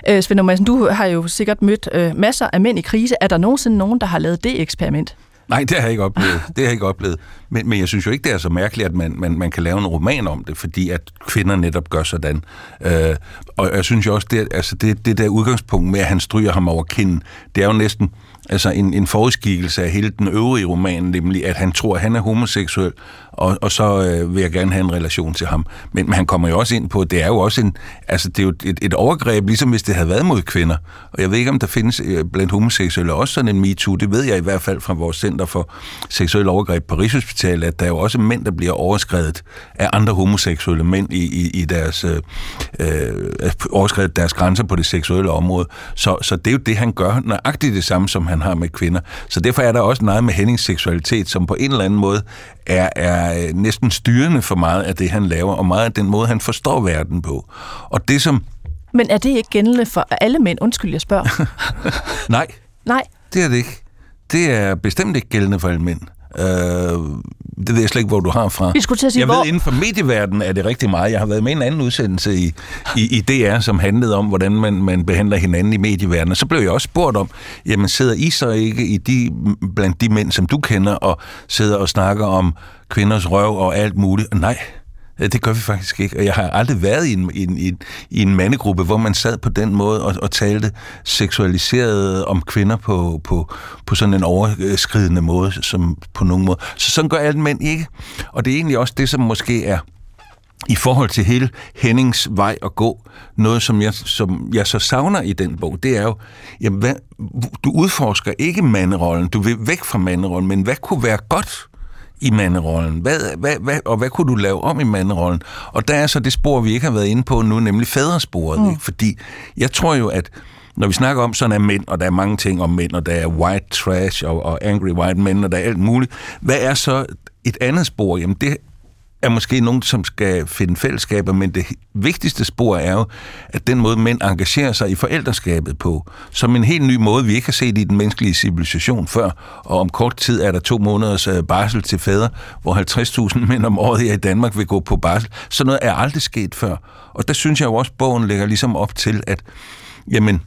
Speaker 2: Øh, Svend Madsen, du har jo sikkert mødt øh, masser af mænd i krise. Er der nogensinde nogen, der har lavet det eksperiment?
Speaker 3: Nej, det har jeg ikke oplevet. Det har jeg ikke oplevet. Men, men jeg synes jo ikke, det er så mærkeligt, at man, man, man kan lave en roman om det, fordi at kvinder netop gør sådan. Øh, og jeg synes jo også, det, altså det, det der udgangspunkt med, at han stryger ham over kinden, det er jo næsten altså en, en forudskikkelse af hele den øvrige roman, nemlig at han tror, at han er homoseksuel, og, og så øh, vil jeg gerne have en relation til ham. Men, men han kommer jo også ind på, at det er jo også en, altså det er jo et, et overgreb, ligesom hvis det havde været mod kvinder. Og jeg ved ikke, om der findes øh, blandt homoseksuelle også sådan en MeToo. Det ved jeg i hvert fald fra vores Center for Seksuelle Overgreb på Rigshospitalet, at der er jo også mænd, der bliver overskrevet af andre homoseksuelle mænd i, i, i deres øh, øh, overskrevet deres grænser på det seksuelle område. Så, så det er jo det, han gør nøjagtigt det samme, som han har med kvinder. Så derfor er der også noget med Hennings seksualitet, som på en eller anden måde er, er øh, næsten styrende for meget af det, han laver, og meget af den måde, han forstår verden på. Og det som...
Speaker 2: Men er det ikke gældende for alle mænd? Undskyld, jeg spørger.
Speaker 3: Nej.
Speaker 2: Nej.
Speaker 3: Det er det ikke. Det er bestemt ikke gældende for alle mænd. Øh, det ved jeg slet ikke, hvor du har fra.
Speaker 2: Vi skulle til at sige,
Speaker 3: jeg
Speaker 2: hvor...
Speaker 3: ved, inden for medieverdenen er det rigtig meget. Jeg har været med i en anden udsendelse i, i, i DR, som handlede om, hvordan man, man behandler hinanden i medieverdenen. Så blev jeg også spurgt om, jamen sidder I så ikke i de, blandt de mænd, som du kender, og sidder og snakker om kvinders røv og alt muligt? Nej, Øh, det gør vi faktisk ikke, og jeg har aldrig været i en, i en, i en mandegruppe, hvor man sad på den måde og, og talte seksualiseret om kvinder på, på, på sådan en overskridende måde, som på nogen måde. Så sådan gør alle mænd ikke. Og det er egentlig også det, som måske er i forhold til hele Hennings vej at gå, noget som jeg, som jeg så savner i den bog, det er jo, jamen, hvad, du udforsker ikke manderollen, du vil væk fra manderollen, men hvad kunne være godt i manderollen? Hvad, hvad, hvad, og hvad kunne du lave om i manderollen? Og der er så det spor, vi ikke har været inde på nu, nemlig fadersporet. Mm. Ikke? Fordi jeg tror jo, at når vi snakker om sådan er mænd, og der er mange ting om mænd, og der er white trash og, og angry white men, og der er alt muligt, hvad er så et andet spor? Jamen det er måske nogen, som skal finde fællesskaber, men det vigtigste spor er jo, at den måde, mænd engagerer sig i forældreskabet på, som en helt ny måde, vi ikke har set i den menneskelige civilisation før, og om kort tid er der to måneders øh, barsel til fædre, hvor 50.000 mænd om året her i Danmark vil gå på barsel. Så noget er aldrig sket før. Og der synes jeg jo også, at bogen lægger ligesom op til, at jamen,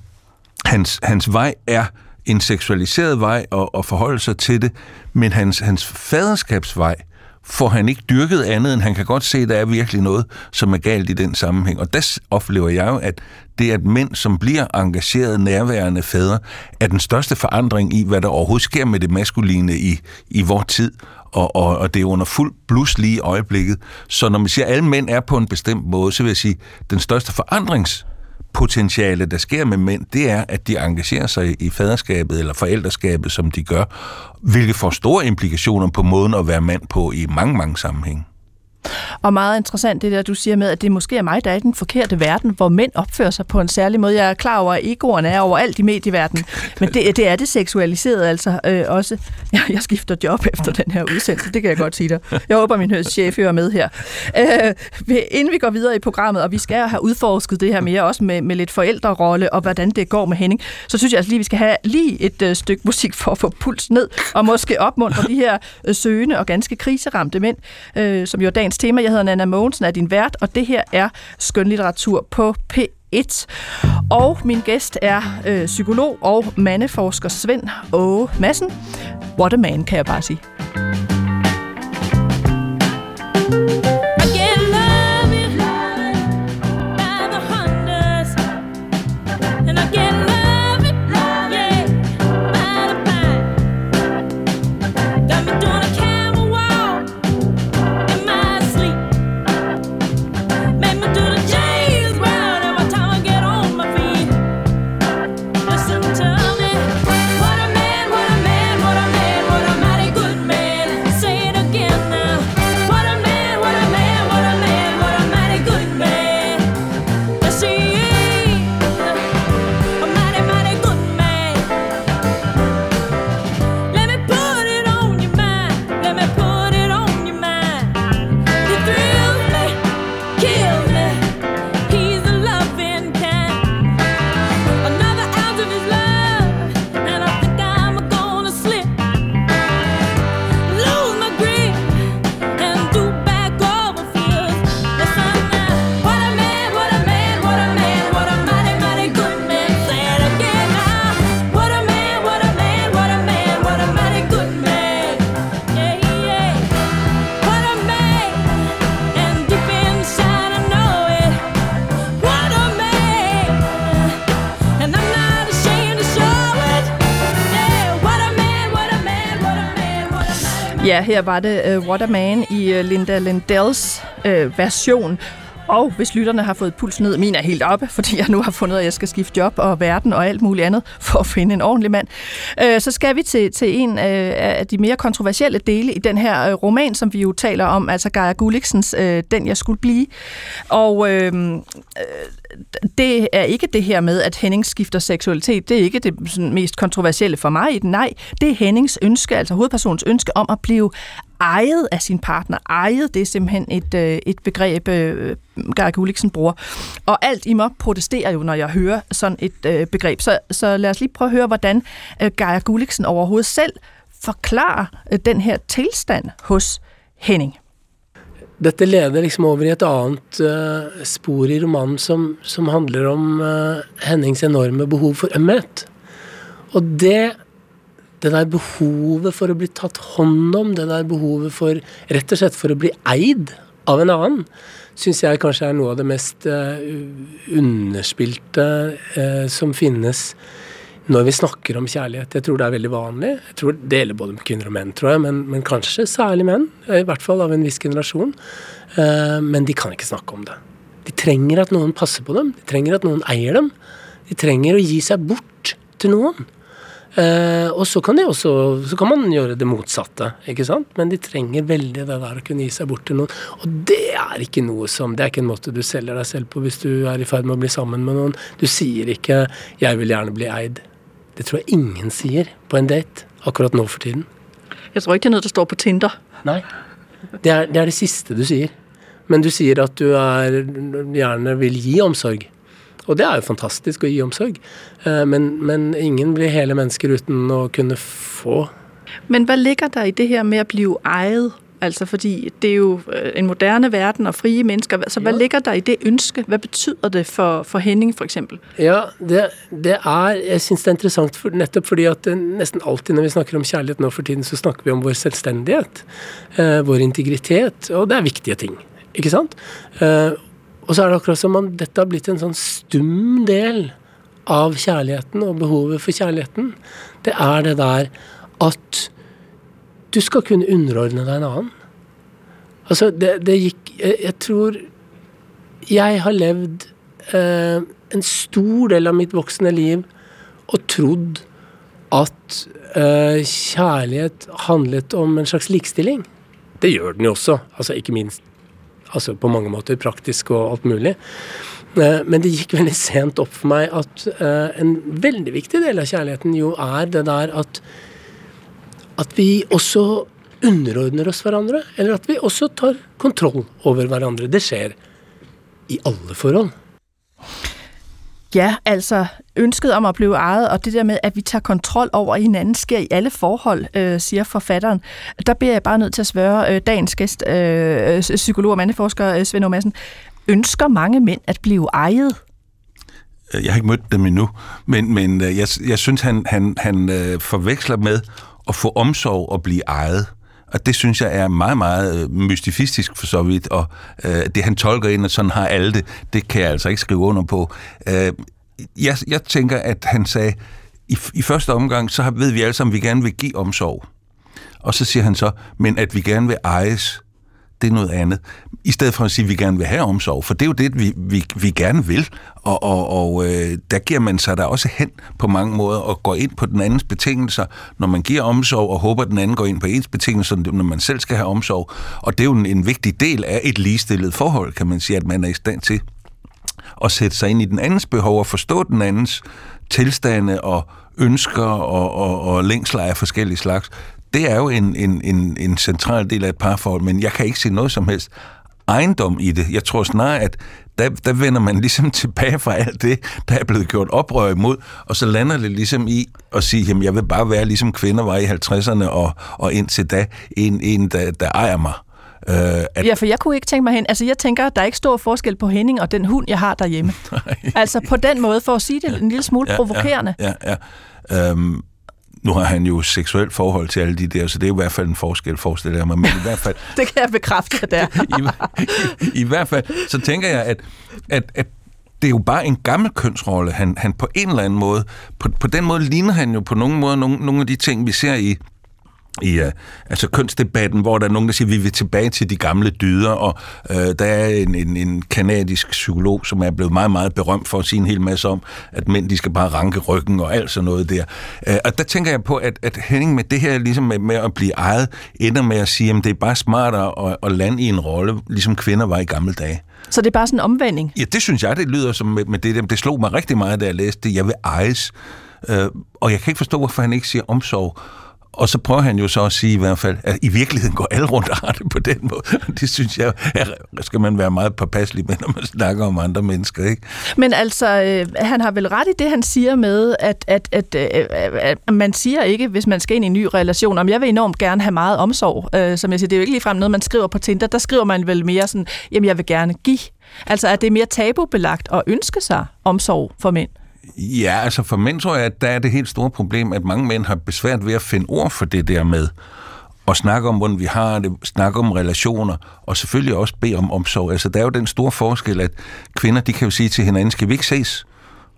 Speaker 3: hans, hans vej er en seksualiseret vej og, og forholde sig til det, men hans, hans faderskabsvej, får han ikke dyrket andet, end han kan godt se, at der er virkelig noget, som er galt i den sammenhæng. Og der oplever jeg jo, at det at mænd, som bliver engageret nærværende fædre, er den største forandring i, hvad der overhovedet sker med det maskuline i, i vores tid. Og, og, og det er under fuld blus lige i øjeblikket. Så når man siger, at alle mænd er på en bestemt måde, så vil jeg sige, at den største forandrings potentiale, der sker med mænd, det er, at de engagerer sig i faderskabet eller forældreskabet, som de gør, hvilket får store implikationer på måden at være mand på i mange, mange sammenhænge.
Speaker 2: Og meget interessant det der, du siger med, at det måske er mig, der er i den forkerte verden, hvor mænd opfører sig på en særlig måde. Jeg er klar over, at egoerne er overalt i medieverdenen, men det, det er det seksualiseret altså øh, også. Jeg, jeg skifter job efter den her udsendelse, det kan jeg godt sige dig. Jeg håber, min chef hører med her. Øh, inden vi går videre i programmet, og vi skal have udforsket det her mere, også med, med lidt forældrerolle og hvordan det går med Henning, så synes jeg altså lige, vi skal have lige et øh, stykke musik for at få puls ned, og måske opmuntre de her øh, søgende og ganske kriseramte mænd, øh, som jo er dagens tema. Jeg hedder Nana Mogensen, er din vært, og det her er skønlitteratur på P1. Og min gæst er øh, psykolog og mandeforsker Svend Åge Madsen. What a man, kan jeg bare sige. Ja, her var det uh, What a Man i uh, Linda Lindells uh, øh, version. Og hvis lytterne har fået pulsen ned, min er helt oppe, fordi jeg nu har fundet, at jeg skal skifte job og verden og alt muligt andet for at finde en ordentlig mand, øh, så skal vi til, til en øh, af de mere kontroversielle dele i den her øh, roman, som vi jo taler om, altså Gaia Gulliksens øh, Den jeg skulle blive. Og øh, det er ikke det her med, at Henning skifter seksualitet. Det er ikke det sådan, mest kontroversielle for mig i den. Nej, det er Hennings ønske, altså hovedpersonens ønske om at blive ejet af sin partner. Ejet, det er simpelthen et, øh, et begreb, øh, Garg Gulliksen bruger. Og alt i mig protesterer jo, når jeg hører sådan et øh, begreb. Så, så lad os lige prøve at høre, hvordan øh, Garg Gulliksen overhovedet selv forklarer øh, den her tilstand hos Henning.
Speaker 1: Dette leder liksom over i et annet uh, øh, spor i romanen som, som handler om uh, Hennings enorme behov for ømhet. Og det det der behovet for å bli tatt hånd om, det der behovet for rett og slett for å bli eid av en annen, syns jeg kanskje er noe av det mest uh, underspilte uh, som finnes når vi snakker om kjærlighet. Jeg tror det er veldig vanlig. Jeg tror Det gjelder både kvinner og menn, tror jeg, men, men kanskje særlig menn. Eh, I hvert fall av en viss generasjon. Uh, men de kan ikke snakke om det. De trenger at noen passer på dem. De trenger at noen eier dem. De trenger å gi seg bort til noen. Eh, og så kan, de også, så kan man gjøre det motsatte, ikke sant? Men de trenger veldig det der å kunne gi seg bort til noen. Og det er ikke noe som Det er ikke en måte du selger deg selv på hvis du er i ferd med å bli sammen med noen. Du sier ikke 'jeg vil gjerne bli eid'. Det tror jeg ingen sier på en date akkurat nå for tiden.
Speaker 2: Jeg tror ikke det er noe som står på Tinder.
Speaker 1: Nei. Det er, det er det siste du sier. Men du sier at du er, gjerne vil gi omsorg. Og det er jo fantastisk å gi omsorg. Eh, men, men ingen blir hele mennesker uten å kunne få.
Speaker 2: Men hva ligger der i det her med å bli eid? Altså fordi det er jo øh, en moderne verden og frie mennesker. Så hva ja. ligger der i det ønsket? Hva betyr det for, for Henning f.eks.?
Speaker 1: Ja, det, det, er Jeg syns det er interessant for, nettopp fordi at nesten alltid når vi snakker om kjærlighet nå for tiden, så snakker vi om vår selvstendighet. Eh, vår integritet. Og det er viktige ting. Ikke sant? Eh, og så er det akkurat som om dette har blitt en sånn stum del av kjærligheten og behovet for kjærligheten. Det er det der at du skal kunne underordne deg en annen. Altså, det, det gikk jeg, jeg, tror Jeg har levd eh, en stor del av mitt voksne liv og trodd at eh, kjærlighet handlet om en slags likestilling. Det gjør den jo også, altså ikke minst altså på mange måter praktisk og alt mulig. Eh, men det gikk veldig sent opp for meg at eh, en veldig viktig del av kjærligheten jo er det der at at vi også underordner oss hverandre, eller at vi også tar kontroll over hverandre. Det skjer i alle forhold.
Speaker 2: Ja, altså ønsket om at blive ejet, og det der med, at vi tager kontrol over hinanden, sker i alle forhold, øh, siger forfatteren. Der bliver jeg bare nødt til at svøre øh, dagens gæst, øh, øh, psykolog og mandeforsker øh, Svend Madsen. Ønsker mange mænd at blive ejet?
Speaker 3: Øh, jeg har ikke mødt dem endnu, men, men øh, jeg, jeg synes, han, han, han øh, forveksler med at få omsorg og blive ejet. Og det synes jeg er meget, meget øh, mystifistisk for så vidt, og øh, det han tolker ind, og sådan har alle det, det kan jeg altså ikke skrive under på. Øh, jeg, jeg tænker, at han sagde, i, i første omgang, så ved vi alle sammen, at vi gerne vil give omsorg. Og så siger han så, men at vi gerne vil ejes, det er noget andet. I stedet for at sige, at vi gerne vil have omsorg, for det er jo det, vi, vi, vi gerne vil. Og, og, og øh, der giver man sig der også hen på mange måder og går ind på den andens betingelser, når man giver omsorg og håber, at den anden går ind på ens betingelser, når man selv skal have omsorg. Og det er jo en, en vigtig del af et ligestillet forhold, kan man sige, at man er i stand til at sætte sig ind i den andens behov og forstå den andens tilstande og ønsker og, og, og længsler af forskellige slags det er jo en, en, en, en central del af et parforhold, men jeg kan ikke se noget som helst ejendom i det. Jeg tror snarere, at der, der vender man ligesom tilbage fra alt det, der er blevet gjort oprør imod, og så lander det ligesom i at sige, jamen jeg vil bare være ligesom kvinder var i 50'erne og, og indtil da, en, en der, der ejer mig.
Speaker 2: Uh, at... Ja, for jeg kunne ikke tænke mig hen. Altså, jeg tænker, der er ikke stor forskel på Henning og den hund, jeg har derhjemme. altså, på den måde, for at sige det en lille smule ja, provokerende.
Speaker 3: Ja, ja, ja. Um, nu har han jo seksuelt forhold til alle de der, så det er i hvert fald en forskel, forestiller jeg mig. Men i hvert fald...
Speaker 2: det kan jeg bekræfte, der.
Speaker 3: I, i, I hvert fald, så tænker jeg, at, at, at det er jo bare en gammel kønsrolle, han, han på en eller anden måde, på, på den måde ligner han jo på nogle måder nogle, nogle af de ting, vi ser i i uh, altså kønsdebatten, hvor der er nogen, der siger, at vi vil tilbage til de gamle dyder, og uh, der er en, en, en kanadisk psykolog, som er blevet meget, meget berømt for at sige en hel masse om, at mænd, de skal bare ranke ryggen og alt sådan noget der. Uh, og der tænker jeg på, at, at Henning med det her, ligesom med, med at blive ejet, ender med at sige, at det er bare smartere at, at lande i en rolle, ligesom kvinder var i gamle dage.
Speaker 2: Så det er bare sådan en omvending?
Speaker 3: Ja, det synes jeg, det lyder som med, med det. Det slog mig rigtig meget, da jeg læste det. Jeg vil ejes. Uh, og jeg kan ikke forstå, hvorfor han ikke siger omsorg og så prøver han jo så at sige i hvert fald, at i virkeligheden går alle rundt og har det på den måde. Det synes jeg, skal man være meget påpasselig med, når man snakker om andre mennesker. Ikke?
Speaker 2: Men altså, øh, han har vel ret i det, han siger med, at, at, at, øh, at man siger ikke, hvis man skal ind i en ny relation, om jeg vil enormt gerne have meget omsorg. Øh, som jeg siger, det er jo ikke ligefrem noget, man skriver på Tinder. Der skriver man vel mere sådan, jamen jeg vil gerne give. Altså, er det mere tabubelagt at ønske sig omsorg for mænd.
Speaker 3: Ja, altså for mænd tror jeg, at der er det helt store problem, at mange mænd har besvært ved at finde ord for det der med at snakke om, hvordan vi har det, snakke om relationer, og selvfølgelig også bede om omsorg. Altså, der er jo den store forskel, at kvinder, de kan jo sige til hinanden, skal vi ikke ses?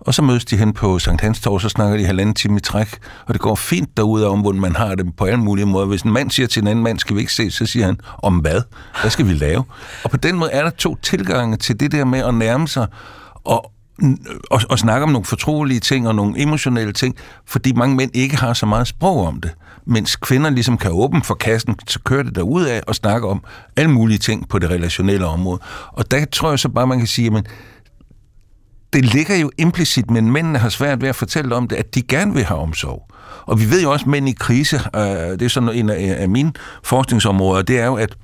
Speaker 3: Og så mødes de hen på Sankt Hans Torv, så snakker de halvanden time i træk, og det går fint derude om, hvordan man har det på alle mulige måder. Hvis en mand siger til en anden mand, skal vi ikke se, så siger han, om hvad? Hvad skal vi lave? Og på den måde er der to tilgange til det der med at nærme sig, og, og, og snakke om nogle fortrolige ting og nogle emotionelle ting, fordi mange mænd ikke har så meget sprog om det. Mens kvinder ligesom kan åbne for kassen, så kører det derud af og snakke om alle mulige ting på det relationelle område. Og der tror jeg så bare, man kan sige, at det ligger jo implicit, men mændene har svært ved at fortælle om det, at de gerne vil have omsorg. Og vi ved jo også, at mænd i krise, øh, det er sådan en af, af mine forskningsområder, det er jo, at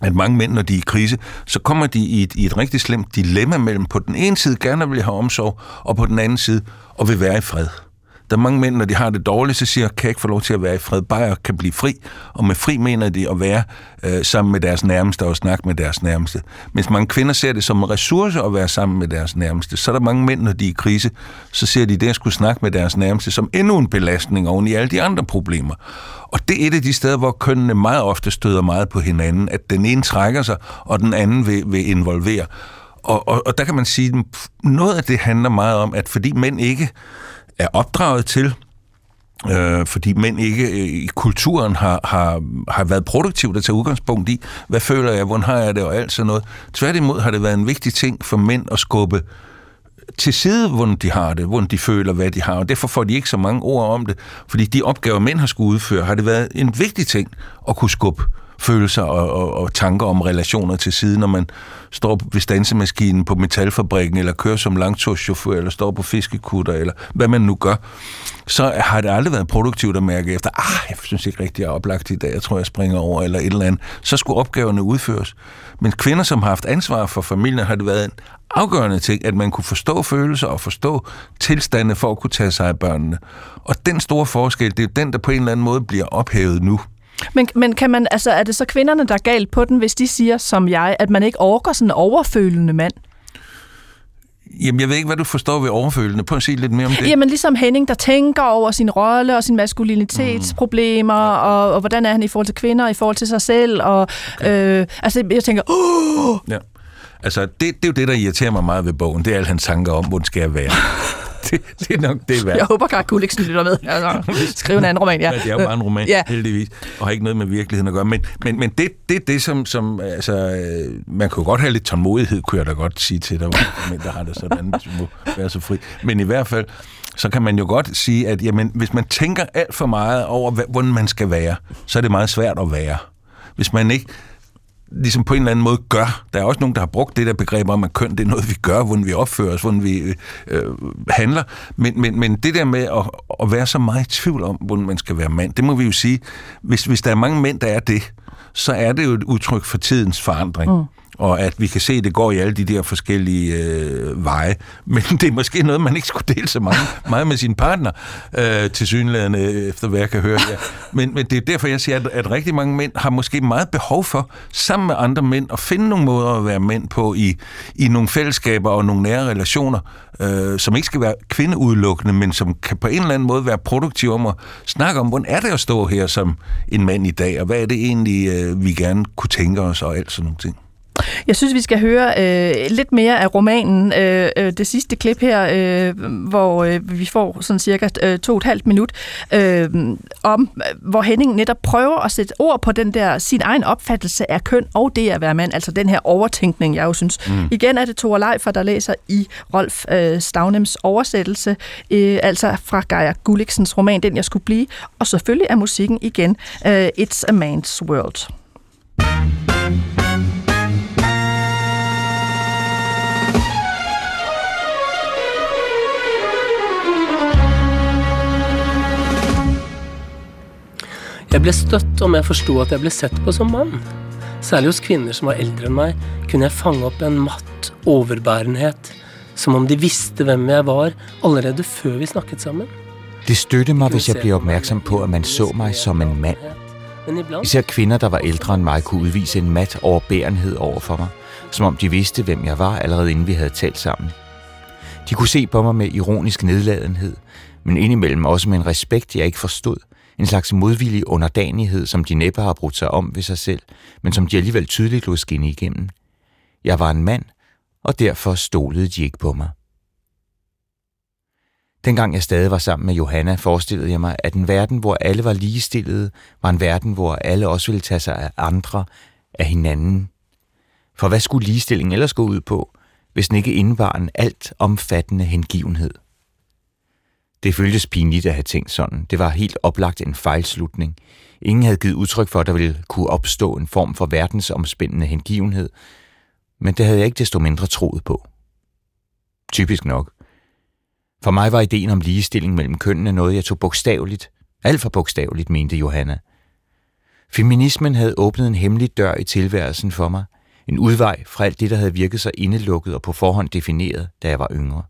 Speaker 3: at mange mænd, når de er i krise, så kommer de i et, i et rigtig slemt dilemma mellem på den ene side gerne vil have omsorg, og på den anden side og vil være i fred. Der er mange mænd, når de har det dårligt, så siger, kan jeg ikke få lov til at være i fred, bare jeg kan blive fri. Og med fri mener de at være øh, sammen med deres nærmeste og snakke med deres nærmeste. Mens mange kvinder ser det som en ressource at være sammen med deres nærmeste. Så er der mange mænd, når de er i krise, så ser de det at skulle snakke med deres nærmeste som endnu en belastning oven i alle de andre problemer. Og det er et af de steder, hvor kønnene meget ofte støder meget på hinanden, at den ene trækker sig, og den anden vil, vil involvere. Og, og, og der kan man sige, at noget af det handler meget om, at fordi mænd ikke er opdraget til, øh, fordi mænd ikke øh, i kulturen har, har, har været produktivt at tage udgangspunkt i, hvad føler jeg, hvordan har jeg det og alt sådan noget. Tværtimod har det været en vigtig ting for mænd at skubbe til side, hvordan de har det, hvordan de føler, hvad de har, og derfor får de ikke så mange ord om det, fordi de opgaver, mænd har skulle udføre, har det været en vigtig ting at kunne skubbe følelser og, og, og tanker om relationer til side, når man står ved stansemaskinen på metalfabrikken, eller kører som langturschauffør, eller står på fiskekutter, eller hvad man nu gør, så har det aldrig været produktivt at mærke efter, ah, jeg synes ikke rigtig, jeg er oplagt i dag, jeg tror, jeg springer over, eller et eller andet. Så skulle opgaverne udføres. Men kvinder, som har haft ansvar for familien, har det været en afgørende ting, at man kunne forstå følelser og forstå tilstande for at kunne tage sig af børnene. Og den store forskel, det er den, der på en eller anden måde bliver ophævet nu.
Speaker 2: Men, men kan man, altså, er det så kvinderne, der er galt på den, hvis de siger, som jeg, at man ikke overgår sådan en overfølende mand?
Speaker 3: Jamen, jeg ved ikke, hvad du forstår ved overfølende. Prøv at sige lidt mere om det.
Speaker 2: Jamen, ligesom Henning, der tænker over sin rolle og sin maskulinitetsproblemer, mm. og, og hvordan er han i forhold til kvinder, i forhold til sig selv, og okay. øh, altså, jeg tænker, Åh!
Speaker 3: Ja. Altså, det, det er jo det, der irriterer mig meget ved bogen. Det er alle hans tanker om, hvordan skal jeg være. det, det er nok det værd.
Speaker 2: Jeg håber, Karl Gulliksen lytter med. Altså, skriv en anden roman, ja.
Speaker 3: ja. Det er jo bare en roman, ja. heldigvis, og har ikke noget med virkeligheden at gøre. Men, men, men det, det er det, som, som altså, øh, man kunne godt have lidt tålmodighed, kunne jeg da godt sige til dig, men der har det sådan, du må være så fri. Men i hvert fald, så kan man jo godt sige, at jamen, hvis man tænker alt for meget over, hvordan man skal være, så er det meget svært at være. Hvis man ikke ligesom på en eller anden måde gør. Der er også nogen, der har brugt det der begreb om, at køn det er noget, vi gør, hvordan vi opfører os, hvordan vi øh, øh, handler. Men, men, men det der med at, at være så meget i tvivl om, hvordan man skal være mand, det må vi jo sige, hvis, hvis der er mange mænd, der er det, så er det jo et udtryk for tidens forandring. Mm og at vi kan se, at det går i alle de der forskellige øh, veje. Men det er måske noget, man ikke skulle dele så meget, meget med sin partner, øh, til synligheden, efter hvad jeg kan høre. Ja. Men, men det er derfor, jeg siger, at, at rigtig mange mænd har måske meget behov for, sammen med andre mænd, at finde nogle måder at være mænd på i, i nogle fællesskaber og nogle nære relationer, øh, som ikke skal være kvindeudelukkende, men som kan på en eller anden måde være produktive om at snakke om, hvordan er det at stå her som en mand i dag, og hvad er det egentlig, øh, vi gerne kunne tænke os, og alt sådan nogle ting.
Speaker 2: Jeg synes, vi skal høre øh, lidt mere af romanen. Øh, øh, det sidste klip her, øh, hvor øh, vi får sådan cirka øh, to og et halvt minut, øh, om hvor Henning netop prøver at sætte ord på den der sin egen opfattelse af køn og det at være mand, altså den her overtænkning, jeg jo synes. Mm. Igen er det Thor Leifer, der læser i Rolf øh, Stavnems oversættelse, øh, altså fra Geir Gulliksens roman, Den jeg skulle blive, og selvfølgelig er musikken igen øh, It's a Man's World.
Speaker 1: Jeg ble støtt om jeg forsto at jeg ble sett på som mann. Særlig hos kvinner som var eldre enn meg, kunne jeg fange opp en matt overbærenhet, som om de visste hvem jeg var allerede før vi snakket sammen.
Speaker 4: Det støtte mig, hvis jeg blev opmærksom på, at man så mig som en mand. Især kvinder, der var ældre end mig, kunne udvise en mat overbærenhed over for mig, som om de vidste, hvem jeg var, allerede inden vi havde talt sammen. De kunne se på mig med ironisk nedladenhed, men indimellem også med en respekt, jeg ikke forstod. En slags modvillig underdanighed, som de næppe har brudt sig om ved sig selv, men som de alligevel tydeligt lod skinne igennem. Jeg var en mand, og derfor stolede de ikke på mig. Dengang jeg stadig var sammen med Johanna, forestillede jeg mig, at en verden, hvor alle var ligestillede, var en verden, hvor alle også ville tage sig af andre, af hinanden. For hvad skulle ligestillingen ellers gå ud på, hvis den ikke indebar en alt omfattende hengivenhed? Det føltes pinligt at have tænkt sådan. Det var helt oplagt en fejlslutning. Ingen havde givet udtryk for, at der ville kunne opstå en form for verdensomspændende hengivenhed, men det havde jeg ikke desto mindre troet på. Typisk nok. For mig var ideen om ligestilling mellem kønnene noget, jeg tog bogstaveligt. Alt for bogstaveligt, mente Johanna. Feminismen havde åbnet en hemmelig dør i tilværelsen for mig. En udvej fra alt det, der havde virket så indelukket og på forhånd defineret, da jeg var yngre.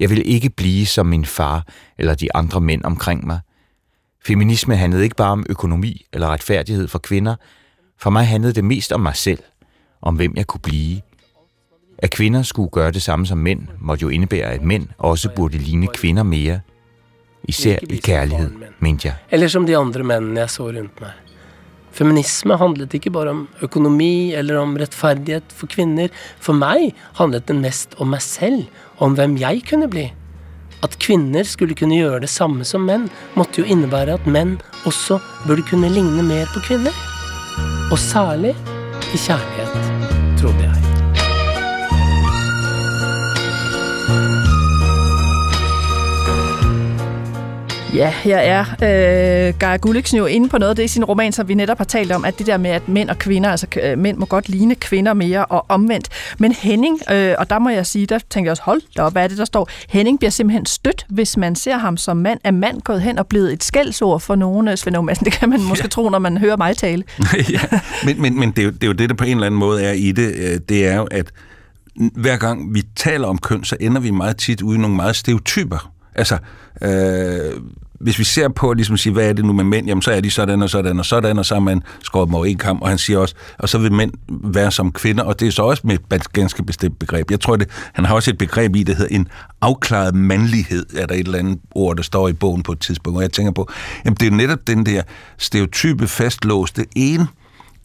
Speaker 4: Jeg ville ikke blive som min far eller de andre mænd omkring mig. Feminisme handlede ikke bare om økonomi eller retfærdighed for kvinder. For mig handlede det mest om mig selv, om hvem jeg kunne blive. At kvinder skulle gøre det samme som mænd, måtte jo indebære, at mænd også burde ligne kvinder mere. Især i kærlighed, mente jeg.
Speaker 1: Eller som de andre mænd, jeg så rundt mig. Feminisme handlet ikke bare om økonomi eller om rettferdighet for kvinner. For mig handlet den mest om mig selv, om hvem jeg kunne bli. At kvinner skulle kunne gjøre det samme som menn, måtte jo innebære at menn også burde kunne ligne mer på kvinner. Og særlig i kjærlighet.
Speaker 2: Ja, her er øh, Gaia Gulliksen jo inde på noget af det i sin roman, som vi netop har talt om, at det der med, at mænd og kvinder, altså øh, mænd må godt ligne kvinder mere og omvendt. Men Henning, øh, og der må jeg sige, der tænker jeg også, hold da op, hvad er det, der står? Henning bliver simpelthen stødt, hvis man ser ham som mand. Er mand gået hen og blevet et skældsord for nogen, øh, Svend? Det kan man måske ja. tro, når man hører mig tale.
Speaker 3: ja, men, men, men det, er jo, det er jo det, der på en eller anden måde er i det. Øh, det er jo, at hver gang vi taler om køn, så ender vi meget tit ude i nogle meget stereotyper. Altså, øh, hvis vi ser på, ligesom sige, hvad er det nu med mænd, jamen så er de sådan og sådan og sådan, og så er man skåret dem over en kamp, og han siger også, og så vil mænd være som kvinder, og det er så også med et ganske bestemt begreb. Jeg tror, det, han har også et begreb i, det hedder en afklaret mandlighed, er der et eller andet ord, der står i bogen på et tidspunkt, og jeg tænker på, jamen det er netop den der stereotype fastlåste en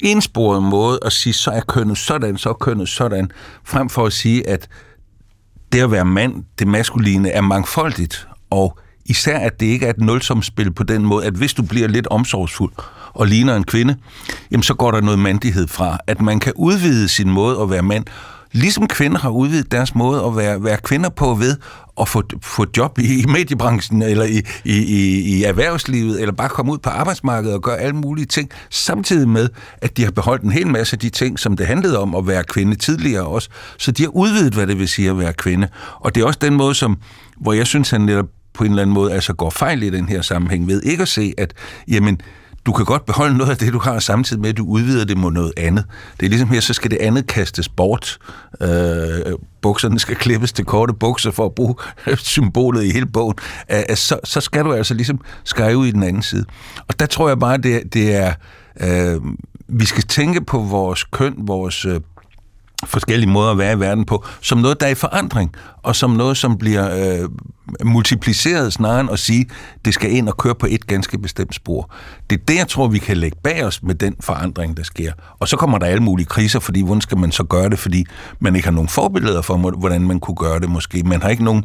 Speaker 3: ensporet måde at sige, så er kønnet sådan, så er kønnet sådan, frem for at sige, at det at være mand, det maskuline, er mangfoldigt, og især at det ikke er et nulsomspil på den måde, at hvis du bliver lidt omsorgsfuld og ligner en kvinde, jamen så går der noget mandighed fra, at man kan udvide sin måde at være mand, ligesom kvinder har udvidet deres måde at være, være kvinder på ved at få, få job i, i mediebranchen, eller i, i, i, i erhvervslivet, eller bare komme ud på arbejdsmarkedet og gøre alle mulige ting, samtidig med, at de har beholdt en hel masse af de ting, som det handlede om at være kvinde tidligere også. Så de har udvidet, hvad det vil sige at være kvinde. Og det er også den måde, som, hvor jeg synes, han netop på en eller anden måde altså går fejl i den her sammenhæng ved ikke at se, at jamen, du kan godt beholde noget af det, du har, samtidig med, at du udvider det mod noget andet. Det er ligesom her, så skal det andet kastes bort. Øh, bukserne skal klippes til korte bukser for at bruge symbolet i hele bogen. Øh, så, så skal du altså ligesom skrive ud i den anden side. Og der tror jeg bare, det, det er... Øh, vi skal tænke på vores køn, vores øh, forskellige måder at være i verden på, som noget, der er i forandring, og som noget, som bliver øh, multipliceret snarere end at sige, det skal ind og køre på et ganske bestemt spor. Det er det, jeg tror, vi kan lægge bag os med den forandring, der sker. Og så kommer der alle mulige kriser, fordi hvordan skal man så gøre det, fordi man ikke har nogen forbilleder for, hvordan man kunne gøre det måske. Man har ikke nogen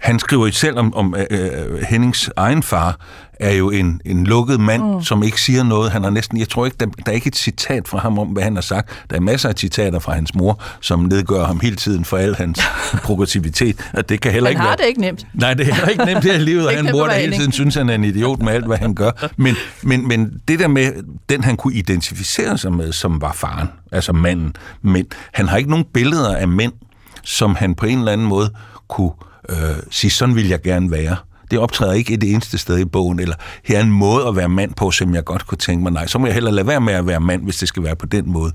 Speaker 3: han skriver jo selv om, om uh, Hennings egen far, er jo en, en lukket mand, mm. som ikke siger noget. Han har næsten, jeg tror ikke, der, der er ikke et citat fra ham om, hvad han har sagt. Der er masser af citater fra hans mor, som nedgør ham hele tiden for al hans progressivitet. Og det kan heller
Speaker 2: han
Speaker 3: ikke
Speaker 2: har
Speaker 3: være...
Speaker 2: det ikke nemt.
Speaker 3: Nej, det er heller ikke nemt her i livet, og han mor, der hele tiden synes, han er en idiot med alt, hvad han gør. Men, men, men det der med, den han kunne identificere sig med, som var faren, altså manden, men han har ikke nogen billeder af mænd, som han på en eller anden måde kunne øh, sige, sådan vil jeg gerne være. Det optræder ikke et eneste sted i bogen, eller her er en måde at være mand på, som jeg godt kunne tænke mig. Nej, så må jeg hellere lade være med at være mand, hvis det skal være på den måde.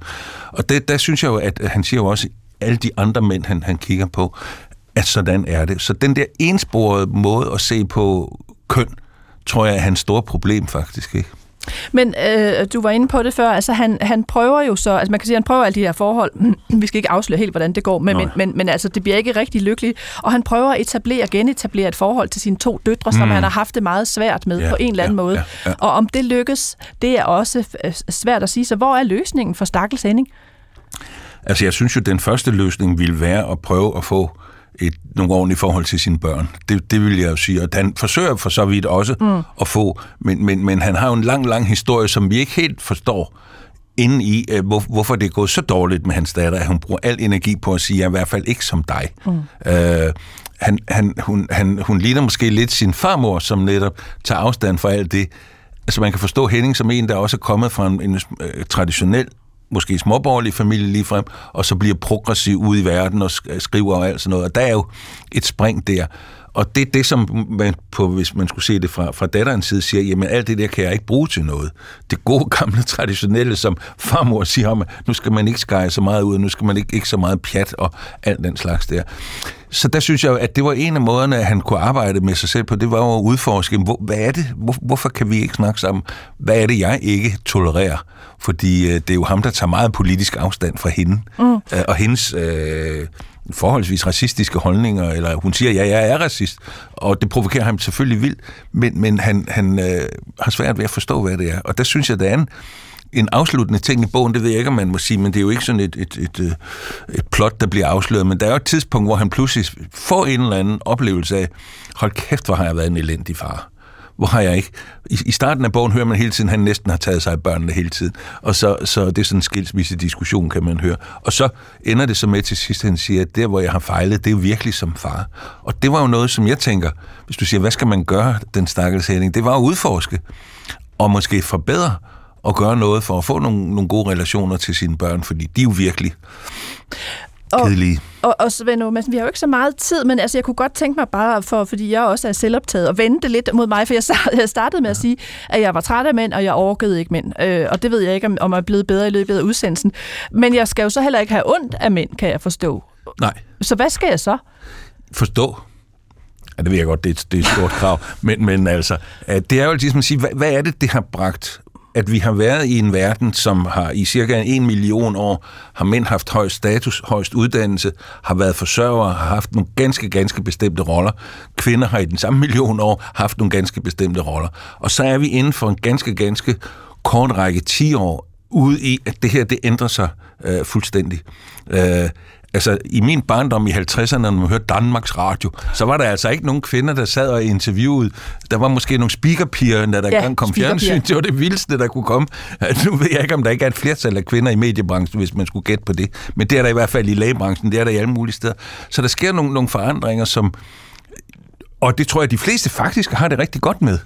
Speaker 3: Og det, der synes jeg jo, at han siger jo også, alle de andre mænd, han, han kigger på, at sådan er det. Så den der ensporede måde at se på køn, tror jeg er hans store problem faktisk, ikke?
Speaker 2: Men øh, du var inde på det før, altså han, han prøver jo så, altså man kan sige, han prøver alle de her forhold, vi skal ikke afsløre helt, hvordan det går, men, men, men, men altså det bliver ikke rigtig lykkeligt, og han prøver at etablere, genetablere et forhold til sine to døtre, mm. som han har haft det meget svært med ja, på en eller anden ja, måde. Ja, ja. Og om det lykkes, det er også svært at sige, så hvor er løsningen for Stakkels Henning?
Speaker 3: Altså jeg synes jo, den første løsning ville være at prøve at få et, nogle ordentlige forhold til sine børn. Det, det vil jeg jo sige. Og han forsøger for så vidt også mm. at få, men, men, men han har jo en lang, lang historie, som vi ikke helt forstår inde i, øh, hvor, hvorfor det er gået så dårligt med hans datter, at hun bruger al energi på at sige, at jeg er i hvert fald ikke som dig. Mm. Øh, han, han, hun, han, hun ligner måske lidt sin farmor, som netop tager afstand fra alt det. Altså man kan forstå Henning som en, der også er kommet fra en, en øh, traditionel måske småborgerlig familie lige frem, og så bliver progressiv ude i verden og skriver og alt sådan noget. Og der er jo et spring der. Og det er det, som man på, hvis man skulle se det fra, fra datterens side, siger, jamen alt det der kan jeg ikke bruge til noget. Det gode gamle traditionelle, som farmor siger om, nu skal man ikke skære så meget ud, nu skal man ikke, ikke så meget pjat og alt den slags der. Så der synes jeg, at det var en af måderne, at han kunne arbejde med sig selv på, det var jo at udforske, hvor, hvad er det, hvor, hvorfor kan vi ikke snakke sammen? Hvad er det, jeg ikke tolererer? Fordi øh, det er jo ham, der tager meget politisk afstand fra hende, mm. øh, og hendes... Øh, forholdsvis racistiske holdninger, eller hun siger, ja, jeg er racist, og det provokerer ham selvfølgelig vildt, men, men han, han øh, har svært ved at forstå, hvad det er. Og der synes jeg, det er en, en afsluttende ting i bogen, det ved jeg ikke, om man må sige, men det er jo ikke sådan et, et, et, øh, et plot, der bliver afsløret, men der er jo et tidspunkt, hvor han pludselig får en eller anden oplevelse af, hold kæft, hvor har jeg været en elendig far hvor har jeg ikke... I, I starten af bogen hører man hele tiden, at han næsten har taget sig af børnene hele tiden. Og så, så det er sådan en skilsmisse diskussion, kan man høre. Og så ender det så med til sidst, at han siger, at der, hvor jeg har fejlet, det er virkelig som far. Og det var jo noget, som jeg tænker, hvis du siger, hvad skal man gøre, den stakkels Henning? Det var at udforske og måske forbedre og gøre noget for at få nogle, nogle gode relationer til sine børn, fordi de er jo virkelig kedelige.
Speaker 2: Og, og Svend Madsen, vi har jo ikke så meget tid, men altså, jeg kunne godt tænke mig bare, for, fordi jeg også er selvoptaget, og vente lidt mod mig, for jeg startede med ja. at sige, at jeg var træt af mænd, og jeg overgød ikke mænd. Øh, og det ved jeg ikke, om, om jeg er blevet bedre i løbet af udsendelsen. Men jeg skal jo så heller ikke have ondt af mænd, kan jeg forstå.
Speaker 3: Nej.
Speaker 2: Så hvad skal jeg så?
Speaker 3: Forstå. Ja, det ved jeg godt, det er, det er et stort krav. Men, men altså, det er jo ligesom at sige, hvad, hvad er det, det har bragt at vi har været i en verden, som har i cirka en million år, har mænd haft højst status, højst uddannelse, har været forsørgere, har haft nogle ganske, ganske bestemte roller. Kvinder har i den samme million år haft nogle ganske bestemte roller. Og så er vi inden for en ganske, ganske kort række 10 år ude i, at det her, det ændrer sig øh, fuldstændig. Øh, altså i min barndom i 50'erne, når man hørte Danmarks Radio, så var der altså ikke nogen kvinder, der sad og interviewede. Der var måske nogle speakerpiger, der der ja, gang kom fjernsyn. Det var det vildeste, der kunne komme. Nu ved jeg ikke, om der ikke er et flertal af kvinder i mediebranchen, hvis man skulle gætte på det. Men det er der i hvert fald i lægebranchen, det er der i alle mulige steder. Så der sker nogle, nogle forandringer, som... Og det tror jeg, de fleste faktisk har det rigtig godt med.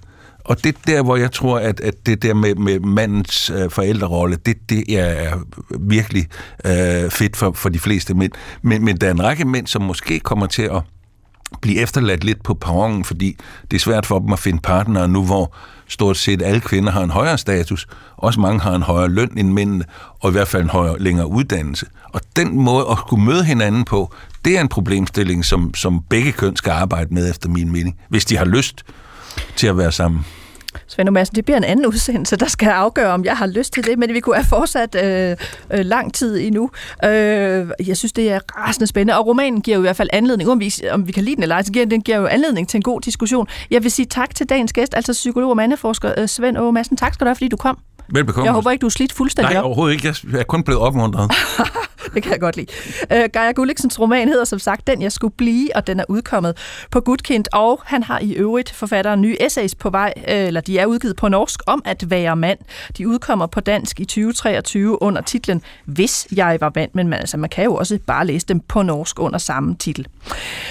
Speaker 3: Og det der, hvor jeg tror, at, at det der med, med mandens øh, forældrerolle, det, det er virkelig øh, fedt for, for de fleste mænd. Men, men der er en række mænd, som måske kommer til at blive efterladt lidt på perronen, fordi det er svært for dem at finde partnere nu, hvor stort set alle kvinder har en højere status. Også mange har en højere løn end mændene, og i hvert fald en højere længere uddannelse. Og den måde at kunne møde hinanden på, det er en problemstilling, som, som begge køn skal arbejde med, efter min mening, hvis de har lyst til at være sammen.
Speaker 2: Svend Madsen, altså, det bliver en anden udsendelse, der skal afgøre, om jeg har lyst til det, men vi kunne have fortsat øh, øh, lang tid endnu. Øh, jeg synes, det er rasende spændende, og romanen giver jo i hvert fald anledning, om vi, om vi kan lide den eller ej, så giver den giver jo anledning til en god diskussion. Jeg vil sige tak til dagens gæst, altså psykolog og mandeforsker øh, Svend Madsen. Tak skal du have, fordi du kom.
Speaker 3: Velbekomme.
Speaker 2: Jeg håber ikke, du er slidt fuldstændig
Speaker 3: Nej, overhovedet ikke. Jeg er kun blevet opmuntret.
Speaker 2: det kan jeg godt lide. Uh, Geir Gulliksens roman hedder som sagt Den, jeg skulle blive, og den er udkommet på Gudkind, og han har i øvrigt forfatteren nye essays på vej, uh, eller de er udgivet på norsk, om at være mand. De udkommer på dansk i 2023 under titlen Hvis jeg var mand, men man, altså, man kan jo også bare læse dem på norsk under samme titel.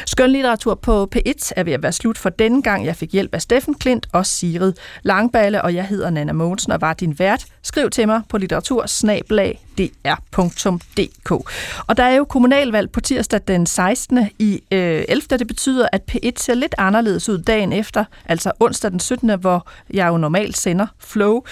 Speaker 2: Skønlitteratur på P1 er ved at være slut for denne gang. Jeg fik hjælp af Steffen Klint og Sigrid Langballe, og jeg hedder Nana Mogensen og var din vært. Skriv til mig på litteratursnablag dr.dk. Og der er jo kommunalvalg på tirsdag den 16. i øh, 11. Det betyder, at P1 ser lidt anderledes ud dagen efter, altså onsdag den 17., hvor jeg jo normalt sender Flow.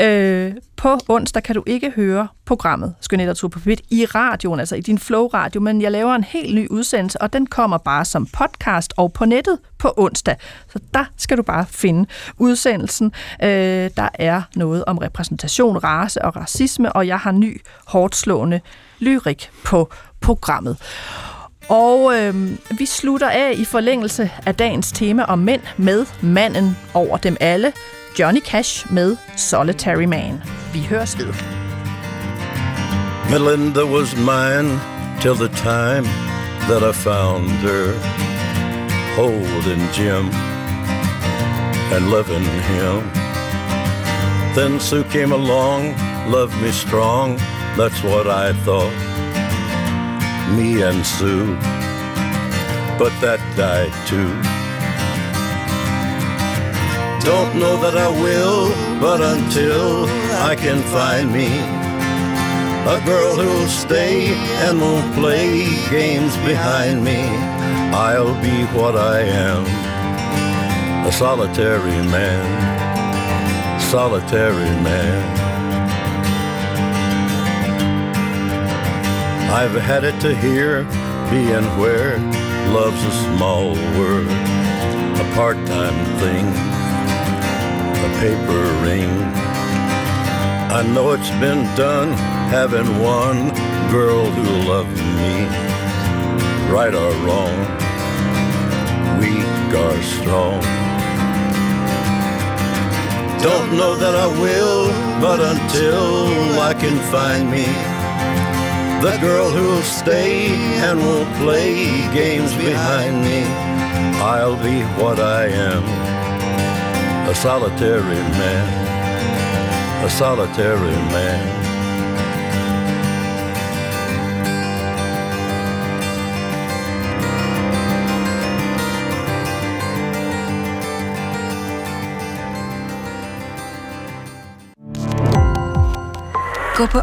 Speaker 2: Øh, på onsdag kan du ikke høre programmet Skønlitteratur på P1 i radioen, altså i din Flow-radio, men jeg laver en helt ny udsendelse, og den kommer bare som podcast og på nettet på onsdag. Så der skal du bare finde udsendelsen. Øh, der er noget om repræsentation, race og racisme, og jeg har ny, hårdt slående lyrik på programmet. Og øh, vi slutter af i forlængelse af dagens tema om mænd med manden over dem alle. Johnny Cash med Solitary Man. Vi høres ved.
Speaker 5: Melinda was mine till the time that I found her holding Jim and loving him. Then Sue came along, loved me strong, that's what I thought. Me and Sue, but that died too. Don't know that I will, but until I can find me a girl who'll stay and won't play games behind me. I'll be what I am, a solitary man, solitary man. I've had it to hear, being where love's a small word, a part-time thing, a paper ring. I know it's been done having one girl who loved me, right or wrong, weak or strong. Don't know that I will, but until I can find me the girl who'll stay and won't play games behind me, I'll be what I am, a solitary man, a solitary man.
Speaker 6: Gå på